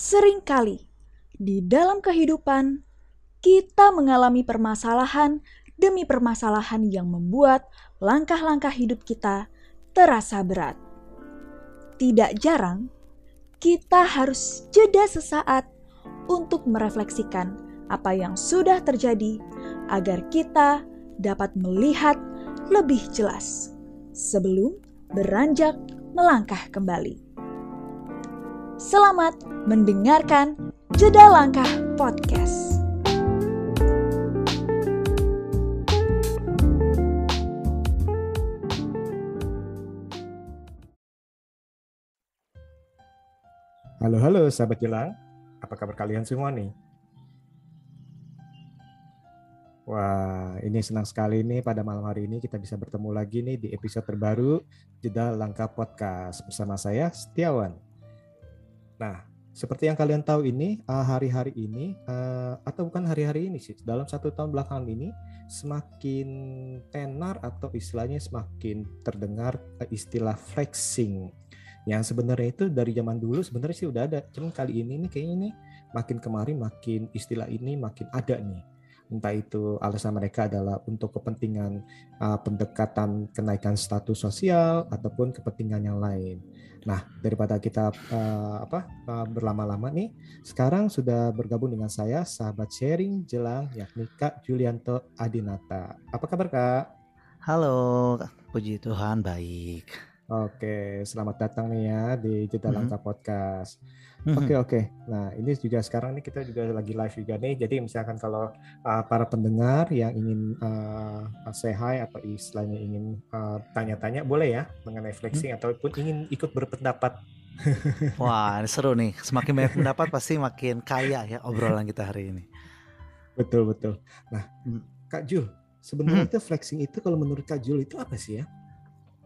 Seringkali di dalam kehidupan kita mengalami permasalahan demi permasalahan yang membuat langkah-langkah hidup kita terasa berat. Tidak jarang kita harus jeda sesaat untuk merefleksikan apa yang sudah terjadi agar kita dapat melihat lebih jelas sebelum beranjak melangkah kembali. Selamat mendengarkan Jeda Langkah Podcast. Halo, halo sahabat jelang. Apa kabar kalian semua nih? Wah, ini senang sekali nih pada malam hari ini kita bisa bertemu lagi nih di episode terbaru Jeda Langkah Podcast bersama saya Setiawan. Nah, seperti yang kalian tahu ini eh, hari-hari ini eh, atau bukan hari-hari ini sih dalam satu tahun belakangan ini semakin tenar atau istilahnya semakin terdengar eh, istilah flexing yang sebenarnya itu dari zaman dulu sebenarnya sih udah ada cuman kali ini nih kayaknya ini makin kemarin makin istilah ini makin ada nih entah itu alasan mereka adalah untuk kepentingan uh, pendekatan kenaikan status sosial ataupun kepentingan yang lain. Nah daripada kita uh, apa uh, berlama-lama nih, sekarang sudah bergabung dengan saya sahabat sharing jelang yakni Kak Julianto Adinata. Apa kabar Kak? Halo, puji Tuhan baik. Oke, selamat datang nih ya di Jeda Mhm. Langkah Podcast. Oke oke. Nah ini juga sekarang nih kita juga lagi live juga nih. Jadi misalkan kalau uh, para pendengar yang ingin uh, say hi atau istilahnya ingin uh, tanya-tanya boleh ya mengenai flexing ataupun ingin ikut berpendapat. Wah, ini seru nih. Semakin banyak pendapat pasti makin kaya ya obrolan kita hari ini. Betul betul. Nah Hmm. Kak Jul, sebenarnya Mhm. itu flexing itu kalau menurut Kak Jul itu apa sih ya?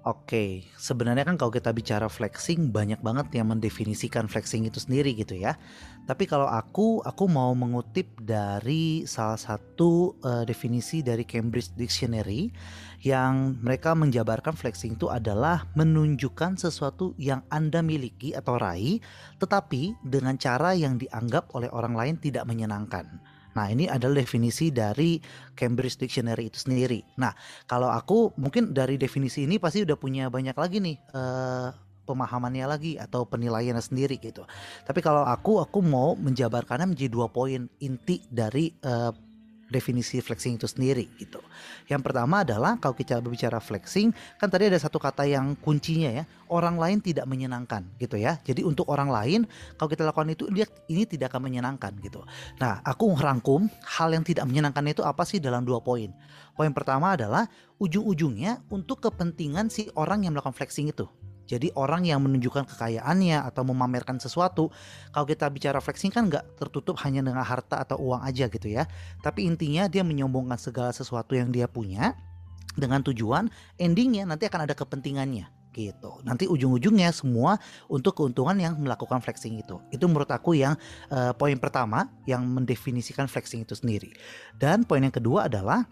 Oke, sebenarnya kan kalau kita bicara flexing banyak banget yang mendefinisikan flexing itu sendiri gitu ya. Tapi kalau aku, aku mau mengutip dari salah satu eh, definisi dari Cambridge Dictionary yang mereka menjabarkan flexing itu adalah menunjukkan sesuatu yang Anda miliki atau raih tetapi dengan cara yang dianggap oleh orang lain tidak menyenangkan. Nah, ini adalah definisi dari Cambridge Dictionary itu sendiri. Nah, kalau aku mungkin dari definisi ini pasti udah punya banyak lagi nih eh, pemahamannya lagi atau penilaiannya sendiri gitu. Tapi kalau aku aku mau menjabarkannya menjadi dua poin inti dari eh, definisi flexing itu sendiri gitu. Yang pertama adalah kalau kita berbicara flexing kan tadi ada satu kata yang kuncinya ya, orang lain tidak menyenangkan gitu ya. Jadi untuk orang lain kalau kita lakukan itu dia ini tidak akan menyenangkan gitu. Nah, aku merangkum hal yang tidak menyenangkan itu apa sih dalam dua poin. Poin pertama adalah ujung-ujungnya untuk kepentingan si orang yang melakukan flexing itu. Jadi orang yang menunjukkan kekayaannya atau memamerkan sesuatu, kalau kita bicara flexing kan nggak tertutup hanya dengan harta atau uang aja gitu ya. Tapi intinya dia menyombongkan segala sesuatu yang dia punya dengan tujuan endingnya nanti akan ada kepentingannya gitu. Nanti ujung-ujungnya semua untuk keuntungan yang melakukan flexing itu. Itu menurut aku yang eh, poin pertama yang mendefinisikan flexing itu sendiri. Dan poin yang kedua adalah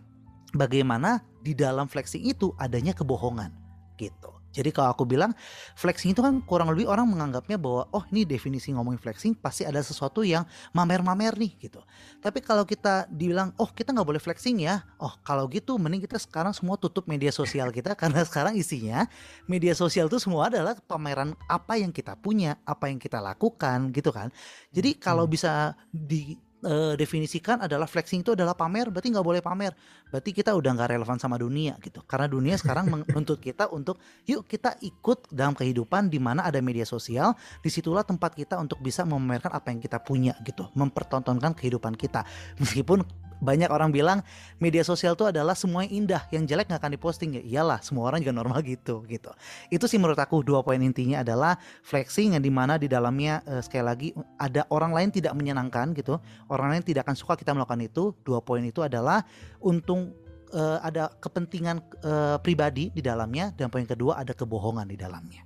bagaimana di dalam flexing itu adanya kebohongan gitu. Jadi kalau aku bilang flexing itu kan kurang lebih orang menganggapnya bahwa oh ini definisi ngomongin flexing pasti ada sesuatu yang mamer-mamer nih gitu. Tapi kalau kita dibilang oh kita nggak boleh flexing ya, oh kalau gitu mending kita sekarang semua tutup media sosial kita karena sekarang isinya media sosial itu semua adalah pameran apa yang kita punya, apa yang kita lakukan gitu kan. Jadi kalau Hmm. bisa di eh, definisikan adalah flexing itu adalah pamer, berarti nggak boleh pamer. Berarti kita udah nggak relevan sama dunia gitu. Karena dunia sekarang menuntut kita untuk yuk kita ikut dalam kehidupan di mana ada media sosial, di situlah tempat kita untuk bisa memamerkan apa yang kita punya gitu, mempertontonkan kehidupan kita. Meskipun banyak orang bilang media sosial itu adalah semua yang indah, yang jelek nggak akan diposting ya. Iyalah, semua orang juga normal gitu gitu. Itu sih menurut aku dua poin intinya adalah flexing yang di mana di dalamnya eh, sekali lagi ada orang lain tidak menyenangkan gitu, orang lain tidak akan suka kita melakukan itu. Dua poin itu adalah untung eh, ada kepentingan eh, pribadi di dalamnya dan poin kedua ada kebohongan di dalamnya.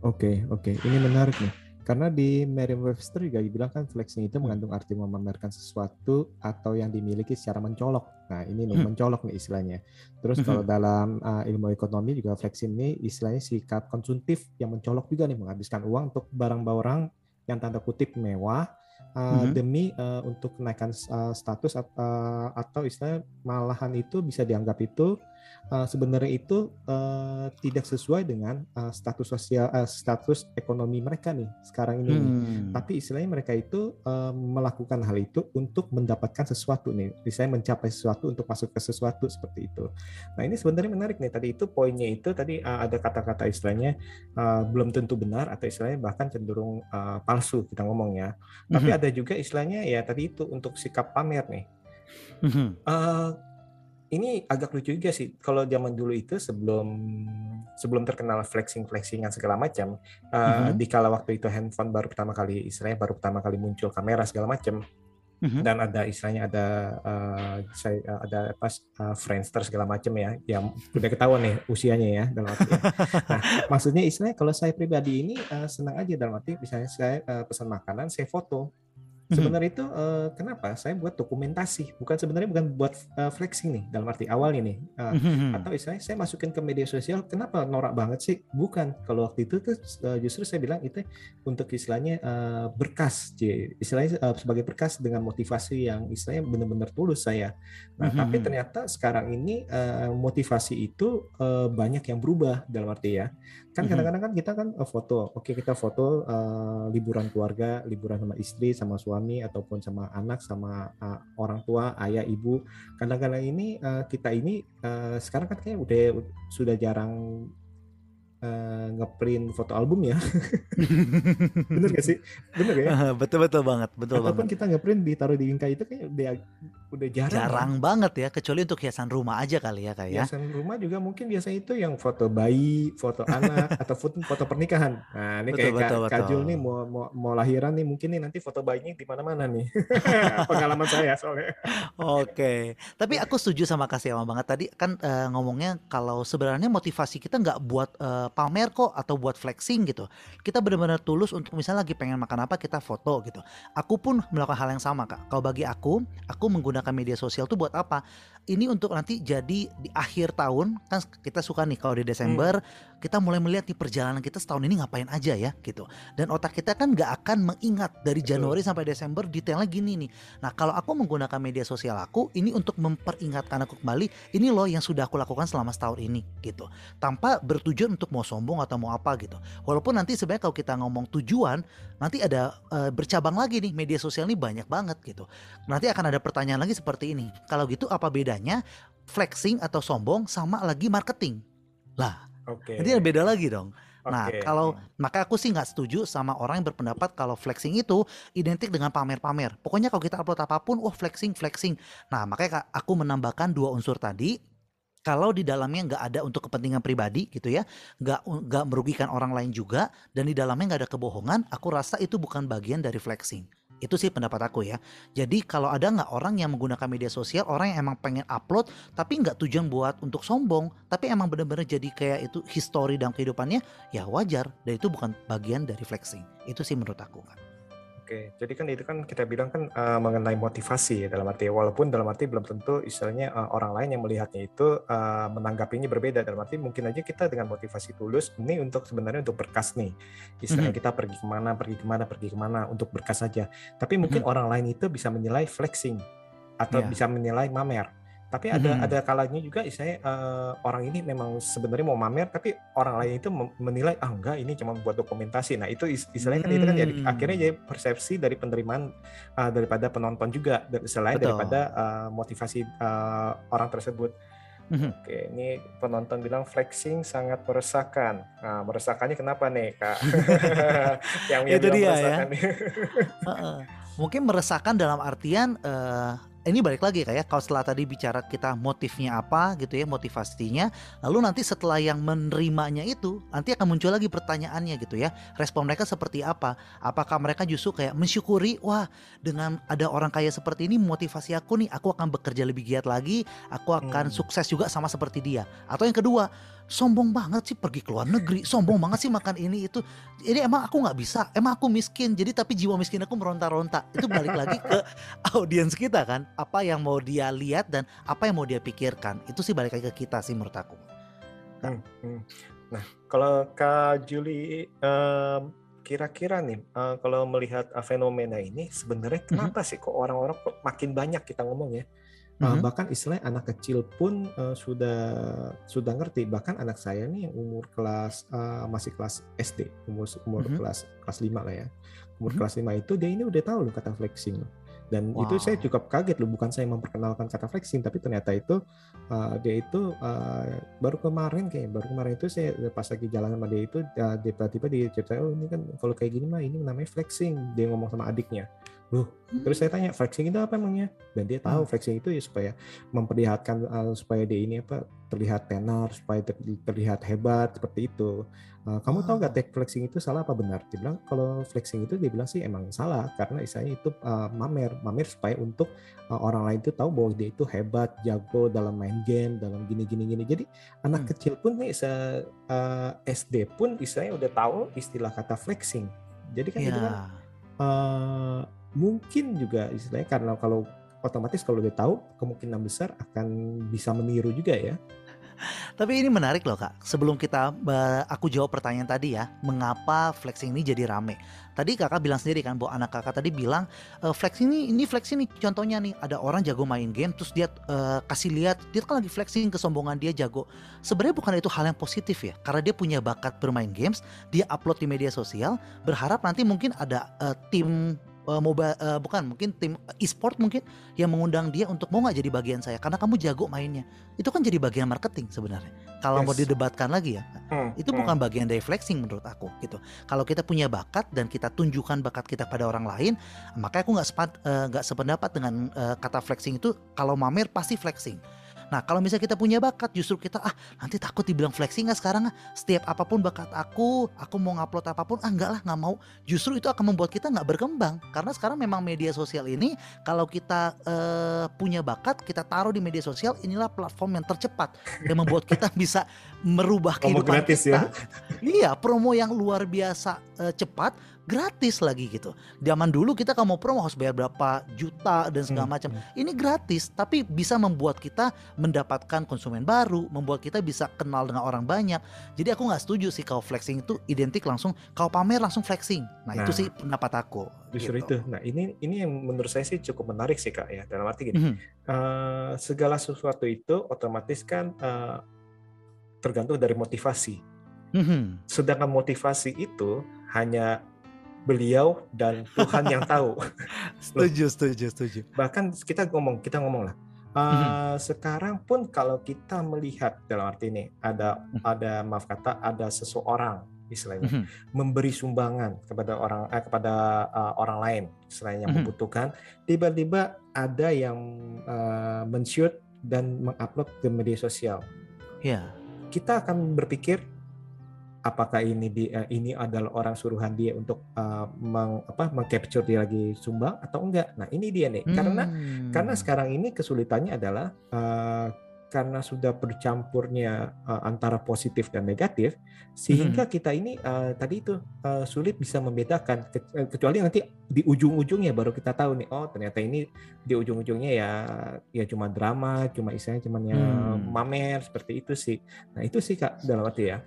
Oke oke. Ini menarik nih. Karena di Merriam-Webster juga dibilang kan flexing itu mengandung arti memamerkan sesuatu atau yang dimiliki secara mencolok. Nah ini nih Hmm. mencolok nih istilahnya. Terus Mhm. kalau dalam uh, ilmu ekonomi juga flexing ini istilahnya sikap konsumtif yang mencolok juga nih menghabiskan uang untuk barang-barang yang tanda kutip mewah uh, Mhm. demi uh, untuk kenaikan uh, status at- uh, atau istilah malahan itu bisa dianggap itu uh, sebenarnya itu uh, tidak sesuai dengan uh, status sosial uh, status ekonomi mereka nih sekarang ini. Hmm. Tapi istilahnya mereka itu uh, melakukan hal itu untuk mendapatkan sesuatu nih, misalnya mencapai sesuatu untuk masuk ke sesuatu seperti itu. Nah ini sebenarnya menarik nih. Tadi itu poinnya itu tadi uh, ada kata-kata istilahnya uh, belum tentu benar atau istilahnya bahkan cenderung uh, palsu kita ngomong ya. Tapi Mhm. ada juga istilahnya ya tadi itu untuk sikap pamer nih. Eh, ini agak lucu juga sih. Kalau zaman dulu itu sebelum sebelum terkenal flexing flexingan segala macam, eh, Mhm. di kala waktu itu handphone baru pertama kali istilahnya baru pertama kali muncul kamera segala macam Mhm. dan ada istilahnya ada eh, saya eh, ada apa eh, Friendster segala macam ya yang udah ketahuan nih usianya ya dalam arti ya. Nah, maksudnya istilahnya kalau saya pribadi ini eh, senang aja dalam arti misalnya saya eh, pesan makanan saya foto. Sebenarnya itu eh, kenapa saya buat dokumentasi bukan sebenarnya bukan buat eh, flexing nih dalam arti awalnya nih Eh, Mhm. atau istilahnya saya masukin ke media sosial kenapa norak banget sih bukan kalau waktu itu tuh eh, justru saya bilang itu untuk istilahnya eh, berkas J. istilahnya eh, sebagai berkas dengan motivasi yang istilahnya benar-benar tulus saya nah Mhm. tapi ternyata sekarang ini eh, motivasi itu eh, banyak yang berubah dalam arti ya kan Mhm. kadang-kadang kan kita kan foto oke kita foto eh, liburan keluarga liburan sama istri sama suami ataupun sama anak sama eh, orang tua ayah ibu. Kadang-kadang ini eh, kita ini eh, sekarang kan kayak udah sudah jarang eh, ngeprint foto album ya bener gak sih bener ya betul betul banget, betul ataupun banget. kita ngeprint ditaruh di Inka itu kayak udah udah jarang ya. Jarang banget ya, kecuali untuk hiasan rumah aja kali ya kak ya. hiasan rumah juga mungkin biasa itu yang foto bayi, foto anak, atau foto, foto pernikahan. Nah, ini Betul, kayak betul, Kak, betul. Nih mau, mau mau lahiran nih mungkin nih nanti foto bayinya di mana-mana nih. Pengalaman saya soalnya. Oke, tapi aku setuju sama Kak Siama banget tadi kan eh, ngomongnya kalau sebenarnya motivasi kita nggak buat eh, pamer kok atau buat flexing gitu. Kita benar-benar tulus untuk misalnya lagi pengen makan apa kita foto gitu. Aku pun melakukan hal yang sama Kak. Kalau bagi aku, aku menggunakan media sosial tuh buat apa? Ini untuk nanti jadi di akhir tahun kan kita suka nih kalau di Desember kita mulai melihat nih perjalanan kita setahun ini ngapain aja ya gitu. Dan otak kita kan nggak akan mengingat dari Betul. Januari sampai Desember detailnya gini nih. Nah, kalau aku menggunakan media sosial aku ini untuk memperingatkan aku kembali, ini loh yang sudah aku lakukan selama setahun ini gitu. Tanpa bertujuan untuk mau sombong atau mau apa gitu. Walaupun nanti sebenarnya kalau kita ngomong tujuan, nanti ada eh, bercabang lagi nih media sosial ini banyak banget gitu. Nanti akan ada pertanyaan lagi seperti ini. Kalau gitu apa bedanya flexing atau sombong sama lagi marketing? Lah, Oke. nanti ada beda lagi dong. Nah, kalau maka aku sih nggak setuju sama orang yang berpendapat kalau flexing itu identik dengan pamer-pamer. Pokoknya kalau kita upload apa pun, wah flexing, flexing. Nah, makanya aku menambahkan dua unsur tadi. Kalau di dalamnya nggak ada untuk kepentingan pribadi gitu ya, nggak nggak merugikan orang lain juga, dan di dalamnya nggak ada kebohongan, aku rasa itu bukan bagian dari flexing. Itu sih pendapat aku ya. Jadi kalau ada nggak orang yang menggunakan media sosial, orang yang emang pengen upload, tapi nggak tujuan buat untuk sombong, tapi emang bener-bener jadi kayak itu history dalam kehidupannya, ya wajar. Dan itu bukan bagian dari flexing. Itu sih menurut aku kan. Oke, jadi kan itu kan kita bilang kan eh, mengenai motivasi ya dalam arti walaupun dalam arti belum tentu istilahnya eh, orang lain yang melihatnya itu eh, menanggapinya berbeda. Dalam arti mungkin aja kita dengan motivasi tulus ini untuk sebenarnya untuk berkas nih. Istilahnya Mhm. kita pergi ke mana pergi ke mana pergi ke mana untuk berkas saja. Tapi mungkin orang lain itu bisa menilai flexing atau Iya. bisa menilai mamer tapi ada Mhm. ada kalanya juga istilahnya eh, orang ini memang sebenarnya mau mamer tapi orang lain itu menilai ah enggak ini cuma buat dokumentasi nah itu is- istilahnya kan itu kan jadi Hmm. akhirnya jadi persepsi dari penerimaan uh, daripada penonton juga selain Betul. daripada uh, motivasi uh, orang tersebut. Mhm. Oke, ini penonton bilang flexing sangat meresahkan. Nah, meresahkannya kenapa nih, Kak? yang Itu dia ya. Heeh. Mungkin meresahkan dalam artian eh, ini balik lagi kayak kalau setelah tadi bicara kita motifnya apa gitu ya motivasinya lalu nanti setelah yang menerimanya itu nanti akan muncul lagi pertanyaannya gitu ya. Respon mereka seperti apa? Apakah mereka justru kayak mensyukuri wah dengan ada orang kaya seperti ini motivasi aku nih aku akan bekerja lebih giat lagi aku akan Hmm. sukses juga sama seperti dia. Atau yang kedua sombong banget sih pergi ke luar negeri. Sombong banget sih makan ini itu. Ini emang aku nggak bisa. Emang aku miskin jadi tapi jiwa miskin aku meronta-ronta. Itu balik lagi ke audiens kita kan. Apa yang mau dia lihat dan apa yang mau dia pikirkan. Itu sih balik lagi ke kita sih menurut aku. Hmm, hmm. Nah, kalau Kak Juli em, kira-kira nih uh, kalau melihat fenomena ini sebenarnya Mhm. kenapa sih kok orang-orang makin banyak kita ngomong ya? Uh, Mhm. bahkan istilahnya anak kecil pun uh, sudah sudah ngerti. Bahkan anak saya nih yang umur kelas uh, masih kelas SD, umur umur Mhm. kelas kelas 5 lah ya. Umur Mhm. kelas 5 itu dia ini udah tahu loh kata flexing loh. Dan itu saya Wow. cukup kaget loh, bukan saya memperkenalkan kata flexing, tapi ternyata itu uh, dia itu uh, baru kemarin kayak baru kemarin itu saya pas lagi jalan sama dia itu uh, dia tiba-tiba dia cerita oh ini kan kalau kayak gini mah ini namanya flexing. Dia ngomong sama adiknya. Loh, terus saya tanya flexing itu apa emangnya? Dan dia tahu Hmm. flexing itu ya supaya memperlihatkan uh, supaya dia ini apa terlihat tenar, supaya ter- terlihat hebat seperti itu. Uh, kamu tahu nggak Oh. tag flexing itu salah apa benar? Dia bilang kalau flexing itu dia bilang sih emang salah karena istilahnya itu uh, mamer, mamer supaya untuk uh, orang lain itu tahu bahwa dia itu hebat, jago dalam main game, dalam gini gini gini. Jadi anak Hmm. kecil pun nih se uh, SD pun istilahnya udah tahu istilah kata flexing. Jadi kan itu kan Iya. Mungkin juga istilahnya karena kalau otomatis kalau dia tahu kemungkinan besar akan bisa meniru juga ya. Tapi ini menarik loh kak. Sebelum kita aku jawab pertanyaan tadi ya, mengapa flexing ini jadi rame? Tadi kakak bilang sendiri kan, bahwa anak kakak tadi bilang e, flexing ini, ini flexing nih. Contohnya nih, ada orang jago main game, terus dia eh, kasih lihat, dia kan lagi flexing kesombongan dia jago. Sebenarnya bukan itu hal yang positif ya, karena dia punya bakat bermain games, dia upload di media sosial, berharap nanti mungkin ada eh, tim eh, mobile eh, bukan mungkin tim e-sport mungkin yang mengundang dia untuk mau nggak jadi bagian saya karena kamu jago mainnya. Itu kan jadi bagian marketing sebenarnya. Kalau mau Yes. didebatkan lagi ya itu bukan bagian dari flexing menurut aku gitu. Kalau kita punya bakat dan kita tunjukkan bakat kita pada orang lain maka aku nggak sepat eh, nggak sependapat dengan eh, kata flexing itu kalau mamer pasti flexing Nah kalau misalnya kita punya bakat justru kita ah nanti takut dibilang flexing nggak sekarang ah. Setiap apa pun bakat aku aku mau ngupload apa pun ah enggak lah nggak mau. Justru itu akan membuat kita nggak berkembang. Karena sekarang memang media sosial ini kalau kita eh, punya bakat kita taruh di media sosial inilah platform yang tercepat. Yang membuat kita bisa merubah Promo kehidupan gratis kita. ya. Iya, promo yang luar biasa eh, cepat, gratis lagi gitu. Zaman dulu kita kalau mau promo harus bayar berapa juta dan segala Hmm, macam. hmm. Ini gratis, tapi bisa membuat kita mendapatkan konsumen baru, membuat kita bisa kenal dengan orang banyak. Jadi aku nggak setuju sih kalau flexing itu identik langsung kalau pamer langsung flexing. Nah, itu Nah, sih pendapat aku. Justru gitu. itu. Nah ini ini yang menurut saya sih cukup menarik sih kak ya. Dalam arti gini, Mhm. eh, segala sesuatu itu otomatis kan eh, tergantung dari motivasi. Mhm. Sedangkan motivasi itu hanya beliau dan Tuhan yang tahu. Setuju, setuju, setuju. bahkan kita ngomong kita ngomong lah eh, sekarang pun kalau kita melihat dalam arti ini ada Mhm. ada maaf kata ada seseorang istilahnya Mhm. memberi sumbangan kepada orang eh, kepada eh, orang lain istilahnya yang Mhm. membutuhkan tiba-tiba ada yang eh, men-shoot dan mengupload ke media sosial Ya. Kita akan berpikir apakah ini dia ini adalah orang suruhan dia untuk uh, meng, apa mengcapture dia lagi sumbang atau enggak nah ini dia nih karena Hmm. karena sekarang ini kesulitannya adalah uh, karena sudah bercampurnya uh, antara positif dan negatif sehingga kita ini uh, tadi itu uh, sulit bisa membedakan Ke- kecuali nanti di ujung-ujungnya baru kita tahu nih oh ternyata ini di ujung-ujungnya ya ya cuma drama cuma istilahnya cuma ya Hmm. mamer seperti itu sih. Nah itu sih kak dalam arti ya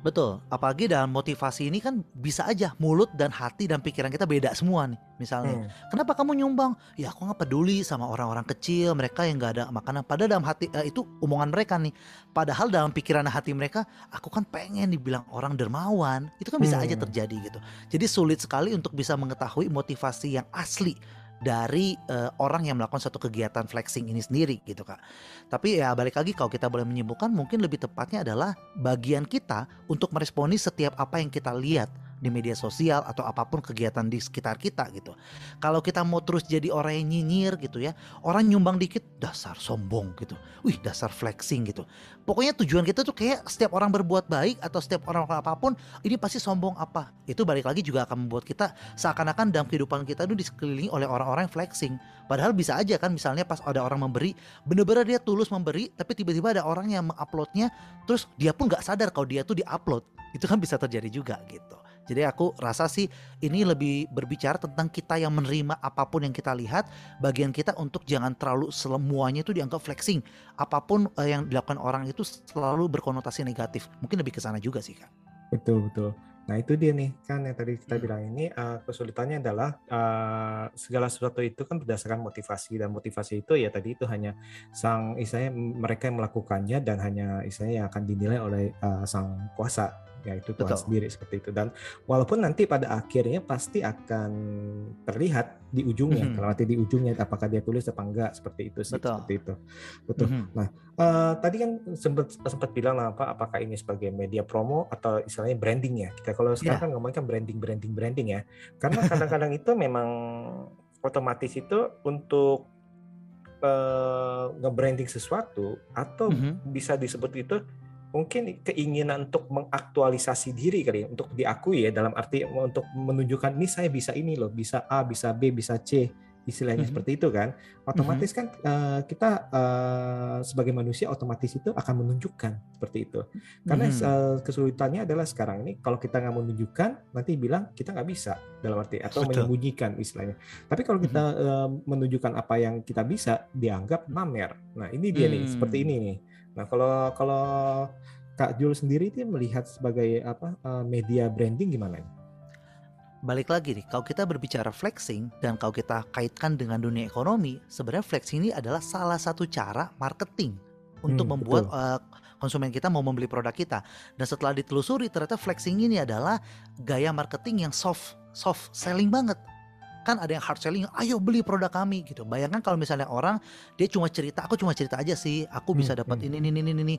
Betul, apalagi dalam motivasi ini kan bisa aja mulut dan hati dan pikiran kita beda semua nih. Misalnya, Hmm. kenapa kamu nyumbang? Ya aku nggak peduli sama orang-orang kecil, mereka yang nggak ada makanan. Padahal dalam hati eh, itu omongan mereka nih. Padahal dalam pikiran hati mereka, aku kan pengen dibilang orang dermawan. Itu kan bisa aja Hmm. terjadi gitu. Jadi sulit sekali untuk bisa mengetahui motivasi yang asli dari eh, orang yang melakukan suatu kegiatan flexing ini sendiri gitu kak. Tapi ya balik lagi kalau kita boleh menyimpulkan mungkin lebih tepatnya adalah bagian kita untuk meresponi setiap apa yang kita lihat di media sosial atau apa pun kegiatan di sekitar kita gitu. Kalau kita mau terus jadi orang yang nyinyir gitu ya, orang nyumbang dikit dasar sombong gitu. Wih, dasar flexing gitu. Pokoknya tujuan kita tuh kayak setiap orang berbuat baik atau setiap orang apa pun ini pasti sombong apa. Itu balik lagi juga akan membuat kita seakan-akan dalam kehidupan kita itu disekelilingi oleh orang-orang yang flexing. Padahal bisa aja kan misalnya pas ada orang memberi, bener-bener dia tulus memberi, tapi tiba-tiba ada orang yang menguploadnya, terus dia pun nggak sadar kalau dia tuh diupload. Itu kan bisa terjadi juga gitu. Jadi aku rasa sih ini lebih berbicara tentang kita yang menerima apa pun yang kita lihat, bagian kita untuk jangan terlalu semuanya itu dianggap flexing. Apa pun eh, yang dilakukan orang itu selalu berkonotasi negatif. Mungkin lebih ke sana juga sih kak. Betul betul. Nah itu dia nih kan yang tadi kita Hmm. bilang ini uh, kesulitannya adalah uh, segala sesuatu itu kan berdasarkan motivasi dan motivasi itu ya tadi itu hanya sang istilahnya mereka yang melakukannya dan hanya istilahnya yang akan dinilai oleh uh, sang kuasa yaitu Tuhan Betul. sendiri seperti itu dan walaupun nanti pada akhirnya pasti akan terlihat di ujungnya Mhm. kalau nanti di ujungnya apakah dia tulis apa enggak seperti itu sih Betul. seperti itu betul Mhm. Eh, tadi kan sempat sempat bilang lah apa apakah ini sebagai media promo atau istilahnya branding ya kita kalau sekarang Iya. kan ngomongin kan branding branding branding ya karena kadang-kadang itu memang otomatis itu untuk eh, nge-branding sesuatu atau Mhm. bisa disebut itu mungkin keinginan untuk mengaktualisasi diri kali ya, untuk diakui ya dalam arti untuk menunjukkan ini saya bisa ini loh bisa A bisa B bisa C istilahnya Mhm. seperti itu kan otomatis kan eh, kita eh, sebagai manusia otomatis itu akan menunjukkan seperti itu karena Mhm. eh, kesulitannya adalah sekarang ini kalau kita nggak menunjukkan nanti bilang kita nggak bisa dalam arti atau Betul. menyembunyikan istilahnya tapi kalau kita eh, menunjukkan apa yang kita bisa dianggap pamer nah ini dia nih seperti Hmm. ini nih nah kalau kalau Kak Jul sendiri itu melihat sebagai apa eh, media branding gimana? nih? balik lagi nih, kalau kita berbicara flexing dan kalau kita kaitkan dengan dunia ekonomi, sebenarnya flexing ini adalah salah satu cara marketing untuk Hmm, membuat betul. uh, konsumen kita mau membeli produk kita. Dan setelah ditelusuri ternyata flexing ini adalah gaya marketing yang soft soft selling banget. Kan ada yang hard selling, ayo beli produk kami gitu. Bayangkan kalau misalnya orang dia cuma cerita, aku cuma cerita aja sih, aku bisa Hmm, dapat hmm. ini ini ini ini.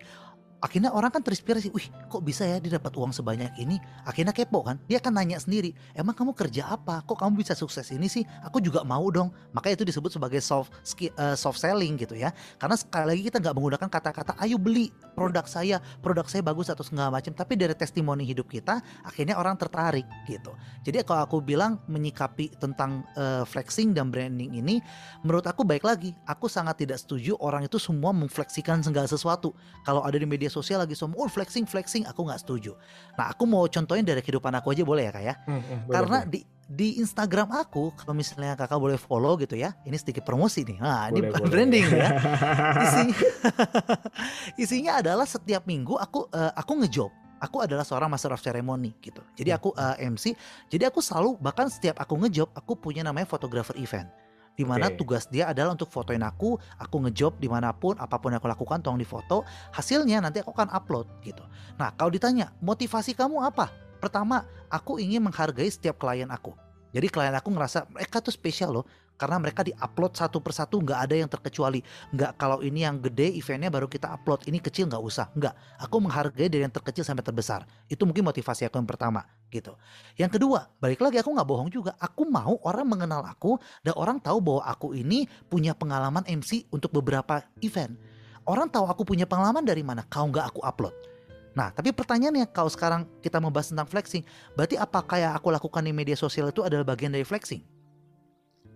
Akhirnya orang kan terinspirasi, wih kok bisa ya dia dapat uang sebanyak ini? Akhirnya kepo kan, dia akan nanya sendiri, emang kamu kerja apa? Kok kamu bisa sukses ini sih? Aku juga mau dong. Makanya itu disebut sebagai soft eh, soft selling gitu ya. Karena sekali lagi kita nggak menggunakan kata-kata, ayo beli produk saya, produk saya bagus atau segala macam. Tapi dari testimoni hidup kita, akhirnya orang tertarik gitu. Jadi kalau aku bilang menyikapi tentang eh, flexing dan branding ini, menurut aku baik lagi. Aku sangat tidak setuju orang itu semua memfleksikan segala sesuatu. Kalau ada di media sosial lagi semua oh, flexing flexing, aku nggak setuju. Nah aku mau contohin dari kehidupan aku aja boleh ya kak ya? Hmm, hmm, Karena boleh. di di Instagram aku kalau misalnya kakak boleh follow gitu ya, ini sedikit promosi nih. Nah ini Boleh, branding ya. Isinya isinya adalah setiap minggu aku eh, aku ngejob. Aku adalah seorang master of ceremony gitu. Jadi aku eh, MC. Jadi aku selalu bahkan setiap aku ngejob aku punya namanya photographer event. Di mana Oke. tugas dia adalah untuk fotoin aku, aku ngejob di mana pun, apa pun yang aku lakukan tolong difoto. Hasilnya nanti aku akan upload gitu. Nah kalau ditanya motivasi kamu apa? Pertama, aku ingin menghargai setiap klien aku. Jadi klien aku ngerasa mereka tuh spesial loh karena mereka diupload satu persatu nggak ada yang terkecuali. Nggak kalau ini yang gede eventnya baru kita upload. Ini kecil nggak usah. Nggak. Aku menghargai dari yang terkecil sampai terbesar. Itu mungkin motivasi aku yang pertama gitu. Yang kedua balik lagi aku nggak bohong juga. Aku mau orang mengenal aku dan orang tahu bahwa aku ini punya pengalaman MC untuk beberapa event. Orang tahu aku punya pengalaman dari mana kalau nggak aku upload. Nah, tapi pertanyaannya kalau sekarang kita membahas tentang flexing, berarti apakah yang aku lakukan di media sosial itu adalah bagian dari flexing?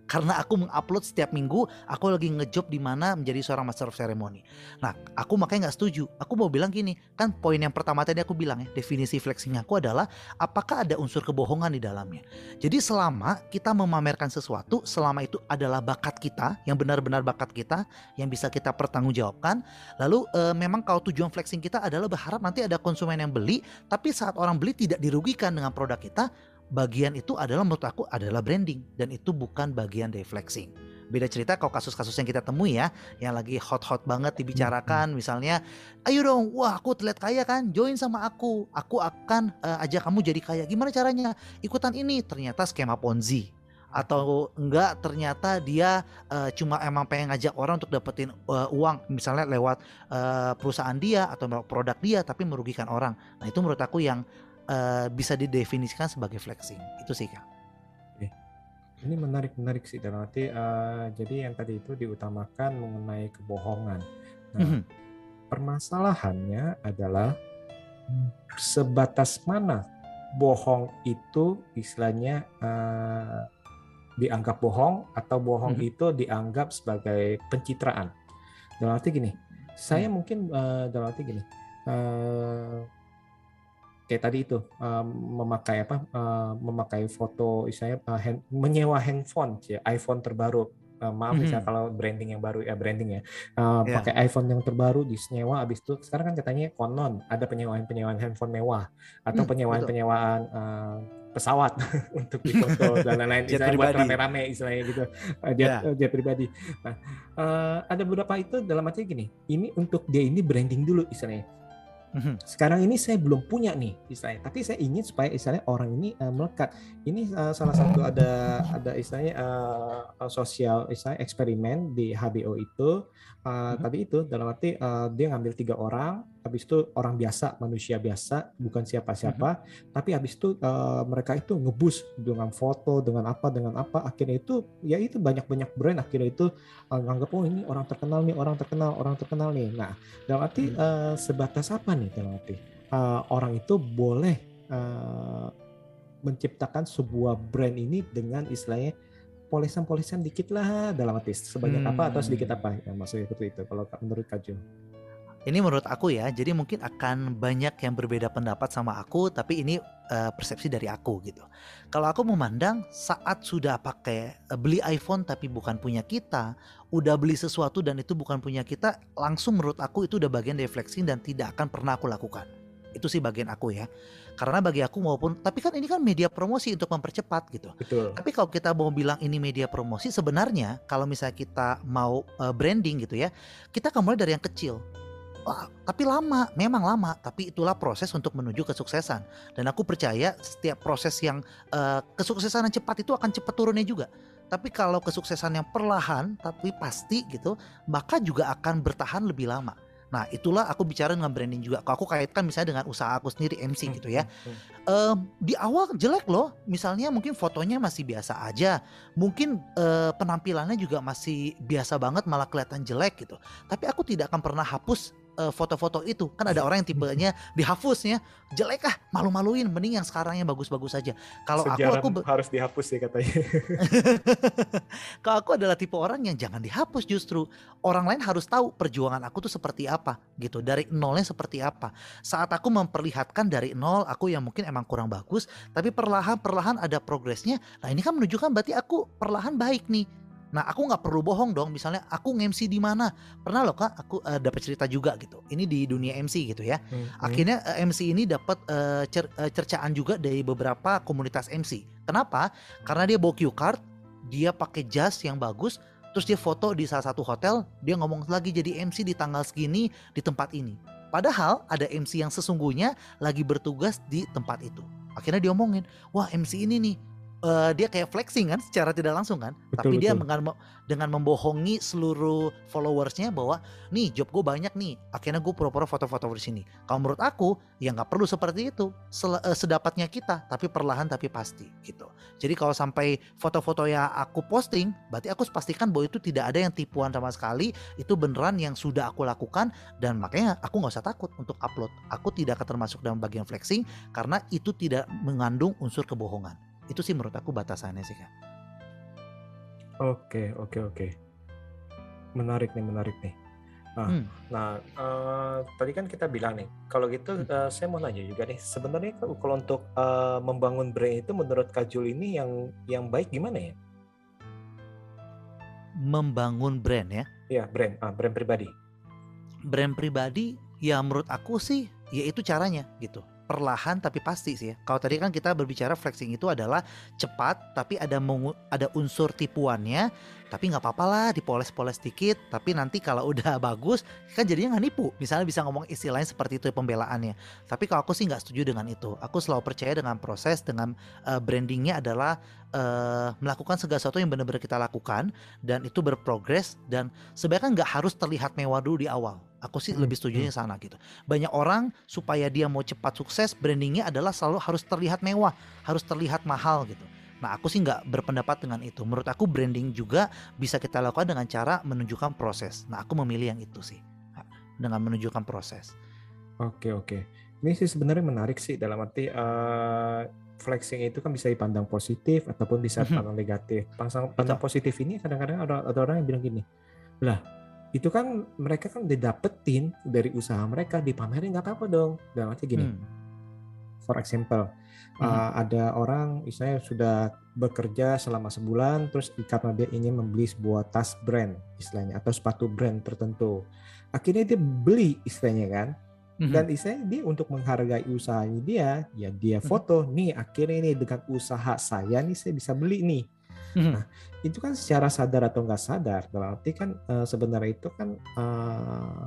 Karena aku mengupload setiap minggu, aku lagi ngejob di mana menjadi seorang master of ceremony. Nah, aku makanya nggak setuju. Aku mau bilang gini, kan poin yang pertama tadi aku bilang ya, definisi flexing aku adalah apakah ada unsur kebohongan di dalamnya. Jadi selama kita memamerkan sesuatu, selama itu adalah bakat kita, yang benar-benar bakat kita, yang bisa kita pertanggungjawabkan, lalu eh, memang kalau tujuan flexing kita adalah berharap nanti ada konsumen yang beli, tapi saat orang beli tidak dirugikan dengan produk kita, bagian itu adalah menurut aku adalah branding dan itu bukan bagian dari flexing. Beda cerita kalau kasus-kasus yang kita temui ya, yang lagi hot-hot banget dibicarakan misalnya, ayo dong, wah aku terlihat kaya kan, join sama aku, aku akan eh, ajak kamu jadi kaya. Gimana caranya? Ikutan ini, ternyata skema ponzi atau enggak ternyata dia eh, cuma emang pengen ngajak orang untuk dapetin eh, uang misalnya lewat eh, perusahaan dia atau produk dia tapi merugikan orang. Nah, itu menurut aku yang eh, bisa didefinisikan sebagai flexing. Itu sih, Kak. Ini menarik menarik sih dalam arti eh, jadi yang tadi itu diutamakan mengenai kebohongan. Nah, Mhm. permasalahannya adalah hmm, sebatas mana bohong itu istilahnya eh, dianggap bohong atau bohong Mhm. itu dianggap sebagai pencitraan. Dalam arti gini, saya mungkin eh, dalam arti gini, eh, kayak tadi itu eh, memakai apa, eh, memakai foto, istilahnya eh, hand- menyewa handphone, ya, iPhone terbaru Uh, maaf misalnya Mhm. kalau branding yang baru ya branding ya uh, Ya. pakai iPhone yang terbaru disewa habis itu sekarang kan katanya konon ada penyewaan penyewaan handphone mewah atau Hmm, penyewaan betul. penyewaan uh, pesawat untuk difoto dan lain-lain istilahnya buat rame-rame istilahnya gitu uh, jet, uh, jet pribadi nah uh, ada beberapa itu dalam arti gini ini untuk dia ini branding dulu istilahnya Mhm. sekarang ini saya belum punya nih istilahnya tapi saya ingin supaya istilahnya orang ini uh, melekat ini uh, salah satu ada ada istilahnya uh, sosial istilahnya eksperimen di HBO itu uh, Mhm. tadi itu dalam arti uh, dia ngambil tiga orang habis itu orang biasa manusia biasa bukan siapa-siapa. Tapi habis itu uh, mereka itu ngebus dengan foto dengan apa dengan apa. Akhirnya itu ya itu banyak-banyak brand. Akhirnya itu uh, nganggap oh ini orang terkenal nih orang terkenal orang terkenal nih. Nah dalam arti Hmm. eh, sebatas apa nih dalam arti? Eh, orang itu boleh eh, menciptakan sebuah brand ini dengan istilahnya polesan-polesan dikit lah dalam arti sebanyak apa atau sedikit Hmm. apa. Ya, maksudnya seperti itu kalau menurut Kak Jo. Ini menurut aku ya, jadi mungkin akan banyak yang berbeda pendapat sama aku, tapi ini eh, persepsi dari aku gitu. Kalau aku memandang saat sudah pakai eh, beli iPhone tapi bukan punya kita, udah beli sesuatu dan itu bukan punya kita, langsung menurut aku itu udah bagian dari flexing dan tidak akan pernah aku lakukan. Itu sih bagian aku ya. Karena bagi aku maupun, tapi kan ini kan media promosi untuk mempercepat gitu. Betul. Tapi kalau kita mau bilang ini media promosi, sebenarnya kalau misalnya kita mau eh, branding gitu ya, kita akan mulai dari yang kecil. Wah, tapi lama, memang lama, tapi itulah proses untuk menuju kesuksesan. Dan aku percaya setiap proses yang eh, kesuksesan yang cepat itu akan cepat turunnya juga. Tapi kalau kesuksesan yang perlahan tapi pasti gitu, maka juga akan bertahan lebih lama. Nah, itulah aku bicara dengan branding juga. Kalau aku kaitkan misalnya dengan usaha aku sendiri MC gitu ya Hmm, em, di awal jelek loh. Misalnya mungkin fotonya masih biasa aja, mungkin eh, penampilannya juga masih biasa banget, malah kelihatan jelek gitu. Tapi aku tidak akan pernah hapus eh, foto-foto itu. Kan ada orang yang tipenya dihapusnya, jelek ah, malu-maluin. Mending yang sekarang yang bagus-bagus aja. Kalau aku aku harus dihapus sih katanya. kalau aku adalah tipe orang yang jangan dihapus justru. Orang lain harus tahu perjuangan aku tuh seperti apa gitu. Dari nolnya seperti apa. Saat aku memperlihatkan dari nol aku yang mungkin emang kurang bagus. Tapi perlahan-perlahan ada progresnya. Nah ini kan menunjukkan berarti aku perlahan baik nih. Nah aku nggak perlu bohong dong. Misalnya aku nge-MC di mana. Pernah loh kak aku eh, dapat cerita juga gitu. Ini di dunia MC gitu ya. Hmm, Akhirnya eh, MC ini dapat eh, cer- eh, cercaan juga dari beberapa komunitas MC. Kenapa? Karena dia bawa cue card, dia pakai jas yang bagus, terus dia foto di salah satu hotel, dia ngomong lagi jadi MC di tanggal segini di tempat ini. Padahal ada MC yang sesungguhnya lagi bertugas di tempat itu. Akhirnya dia omongin, wah MC ini nih eh, dia kayak flexing kan secara tidak langsung kan, Betul, tapi dia dengan dengan membohongi seluruh followersnya bahwa nih job gue banyak nih akhirnya gue pura-pura foto-foto di sini. Kalau menurut aku ya nggak perlu seperti itu Sel- eh, sedapatnya kita tapi perlahan tapi pasti gitu. Jadi kalau sampai foto-foto yang aku posting berarti aku pastikan bahwa itu tidak ada yang tipuan sama sekali itu beneran yang sudah aku lakukan dan makanya aku nggak usah takut untuk upload. Aku tidak akan termasuk dalam bagian flexing karena itu tidak mengandung unsur kebohongan itu sih menurut aku batasannya sih kak Oke, oke, oke. Menarik nih, menarik nih. Nah, Hmm. nah eh, tadi kan kita bilang nih, kalau gitu Hmm. eh, saya mau nanya juga nih, sebenarnya kalau kalau untuk eh, membangun brand itu menurut Kak Jul ini yang yang baik gimana ya? membangun brand ya Ya, brand, ah, brand pribadi. brand pribadi ya menurut aku sih ya itu caranya gitu perlahan tapi pasti sih ya. Kalau tadi kan kita berbicara flexing itu adalah cepat tapi ada ada unsur tipuannya tapi nggak apa-apa lah dipoles-poles dikit tapi nanti kalau udah bagus kan jadinya nggak nipu misalnya bisa ngomong istilahnya seperti itu pembelaannya tapi kalau aku sih nggak setuju dengan itu aku selalu percaya dengan proses dengan eh, brandingnya adalah eh, melakukan segala sesuatu yang benar-benar kita lakukan dan itu berprogres dan sebenarnya nggak harus terlihat mewah dulu di awal. Aku sih Hmm, lebih setuju hmm. sana gitu. Banyak orang supaya dia mau cepat sukses, brandingnya adalah selalu harus terlihat mewah, harus terlihat mahal gitu. Nah aku sih nggak berpendapat dengan itu. Menurut aku branding juga bisa kita lakukan dengan cara menunjukkan proses. Nah aku memilih yang itu sih, dengan menunjukkan proses. Oke, oke. Ini sih sebenarnya menarik sih dalam arti eh, flexing itu kan bisa dipandang positif ataupun bisa Mhm. dipandang negatif. Pandang, pandang positif ini kadang-kadang ada, ada orang yang bilang gini, lah itu kan mereka kan didapetin dari usaha mereka dipamerin nggak apa-apa dong. Dalam arti gini, Hmm. For example Mhm. uh, ada orang misalnya sudah bekerja selama sebulan terus karena dia ingin membeli sebuah tas brand istilahnya atau sepatu brand tertentu akhirnya dia beli istilahnya kan Mhm. dan istilahnya dia untuk menghargai usahanya dia ya dia foto nih akhirnya nih dengan usaha saya nih saya bisa beli nih Mhm. Nah, itu kan secara sadar atau nggak sadar dalam arti kan eh, sebenarnya itu kan eh,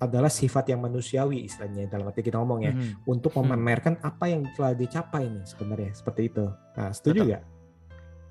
adalah sifat yang manusiawi istilahnya dalam arti kita ngomong ya Mhm. untuk Hmm. memamerkan apa yang telah dicapai nih sebenarnya seperti itu nah setuju nggak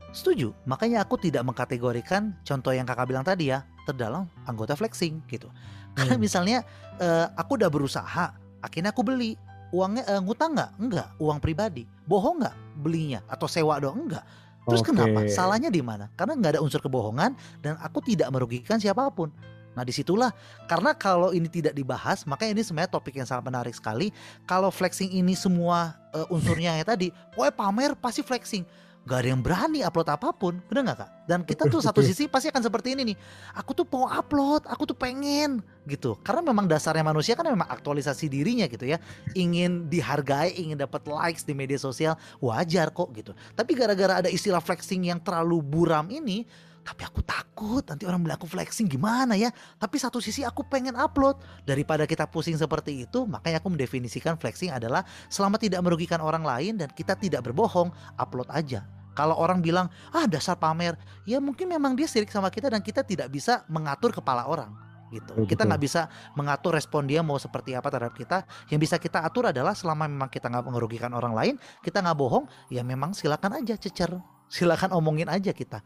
Setuju. Makanya aku tidak mengkategorikan contoh yang kakak bilang tadi ya terdalam anggota flexing gitu. Karena Hmm. misalnya eh, aku udah berusaha, akhirnya aku beli uangnya eh, ngutang nggak? Enggak. Uang pribadi. Bohong nggak belinya atau sewa dong? Enggak. Terus Oke. kenapa? Salahnya di mana? Karena nggak ada unsur kebohongan dan aku tidak merugikan siapa pun. Nah di situlah karena kalau ini tidak dibahas maka ini sebenarnya topik yang sangat menarik sekali. Kalau flexing ini semua eh, unsurnya ya tadi, pokoknya pamer pasti flexing. Gak ada yang berani upload apa pun, bener nggak kak? Dan kita tuh satu sisi pasti akan seperti ini nih. Aku tuh mau upload, aku tuh pengen gitu. Karena memang dasarnya manusia kan memang aktualisasi dirinya gitu ya. Ingin dihargai, ingin dapat likes di media sosial, wajar kok gitu. Tapi gara-gara ada istilah flexing yang terlalu buram ini, tapi aku takut nanti orang bilang aku flexing gimana ya. Tapi satu sisi aku pengen upload. Daripada kita pusing seperti itu, makanya aku mendefinisikan flexing adalah selama tidak merugikan orang lain dan kita tidak berbohong, upload aja. Kalau orang bilang, ah dasar pamer, ya mungkin memang dia sirik sama kita dan kita tidak bisa mengatur kepala orang gitu. Betul, Kita nggak bisa mengatur respon dia mau seperti apa terhadap kita. Yang bisa kita atur adalah selama memang kita nggak merugikan orang lain, kita nggak bohong, ya memang silakan aja cecer, silakan omongin aja kita.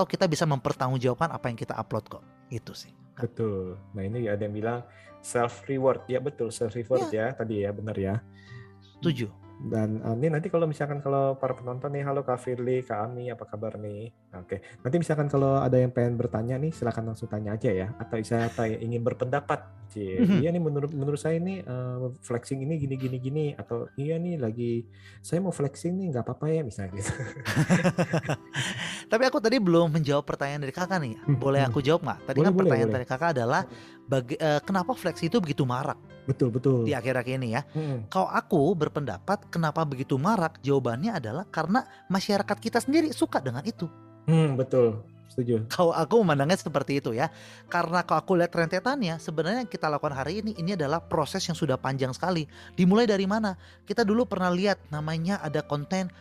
Atau kita bisa mempertanggungjawabkan apa yang kita upload kok. Itu sih. betul nah ini ada yang bilang self reward ya betul self reward ya tadi ya benar ya Setuju. Dan uh, ini nanti kalau misalkan kalau para penonton nih, halo Kak Firly, Kak Ami, apa kabar nih? Oke, nanti misalkan kalau ada yang pengen bertanya nih, silakan langsung tanya aja ya. Atau saya ya, ingin berpendapat, Cie, Mhm. iya nih menurut menurut saya nih uh, flexing ini gini gini gini, atau iya nih lagi saya mau flexing nih nggak apa-apa ya misalnya gitu. Tapi aku tadi belum menjawab pertanyaan dari kakak nih. Boleh aku jawab nggak? Tadi Boleh, kan boleh, pertanyaan boleh. dari kakak adalah bagi, eh, kenapa flex itu begitu marak betul betul. di akhir-akhir ini ya? Mm-mm. Kalau aku berpendapat kenapa begitu marak? Jawabannya adalah karena masyarakat kita sendiri suka dengan itu. Hmm, betul, setuju. Kalau aku memandangnya seperti itu ya. Karena kalau aku lihat rentetannya, sebenarnya yang kita lakukan hari ini ini adalah proses yang sudah panjang sekali. Dimulai dari mana? Kita dulu pernah lihat namanya ada konten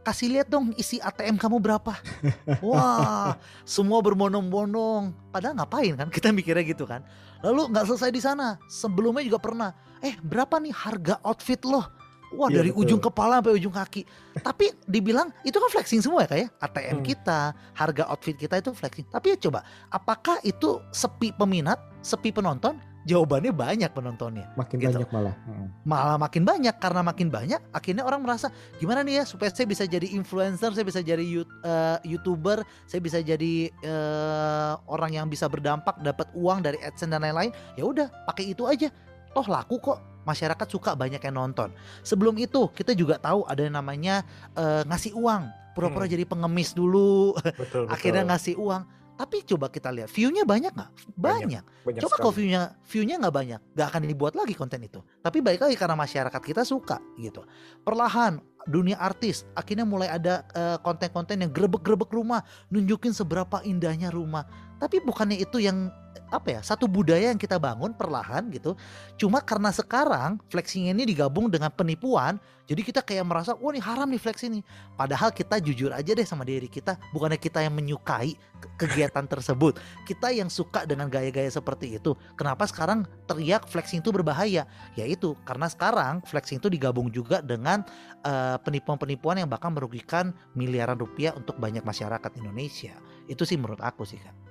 kasih lihat dong isi ATM kamu berapa. Wah, semua berbondong-bondong. Padahal ngapain kan? Kita mikirnya gitu kan. Lalu nggak selesai di sana. Sebelumnya juga pernah. Eh, berapa nih harga outfit lo? Wah, Iya, dari betul. ujung kepala sampai ujung kaki. Tapi dibilang itu kan flexing semua ya kayak ATM Hmm. kita, harga outfit kita itu flexing. Tapi ya coba, apakah itu sepi peminat, sepi penonton? Jawabannya banyak penontonnya. Makin Gitu. banyak malah. Mm. Malah makin banyak karena makin banyak akhirnya orang merasa gimana nih ya supaya saya bisa jadi influencer, saya bisa jadi you- eh, YouTuber, saya bisa jadi eh, orang yang bisa berdampak dapat uang dari AdSense dan lain-lain. Ya udah, pakai itu aja. Toh laku kok. Masyarakat suka banyak yang nonton. Sebelum itu kita juga tahu ada yang namanya eh, ngasih uang. Pura-pura Hmm. jadi pengemis dulu, Betul, akhirnya betul. ngasih uang. Tapi coba kita lihat view-nya banyak nggak? Banyak. Banyak Coba kalau sekali. view-nya view-nya nggak banyak, nggak akan dibuat lagi konten itu. Tapi balik lagi karena masyarakat kita suka gitu. Perlahan dunia artis akhirnya mulai ada eh, konten-konten yang grebek-grebek rumah, nunjukin seberapa indahnya rumah. Tapi bukannya itu yang apa ya satu budaya yang kita bangun perlahan gitu. Cuma karena sekarang flexing ini digabung dengan penipuan, jadi kita kayak merasa wah ini haram nih flex ini. Padahal kita jujur aja deh sama diri kita, bukannya kita yang menyukai ke- kegiatan tersebut kita yang suka dengan gaya-gaya seperti itu. Kenapa sekarang teriak flexing itu berbahaya? Yaitu karena sekarang flexing itu digabung juga dengan eh, penipuan-penipuan yang bahkan merugikan miliaran rupiah untuk banyak masyarakat Indonesia. Itu sih menurut aku sih kan.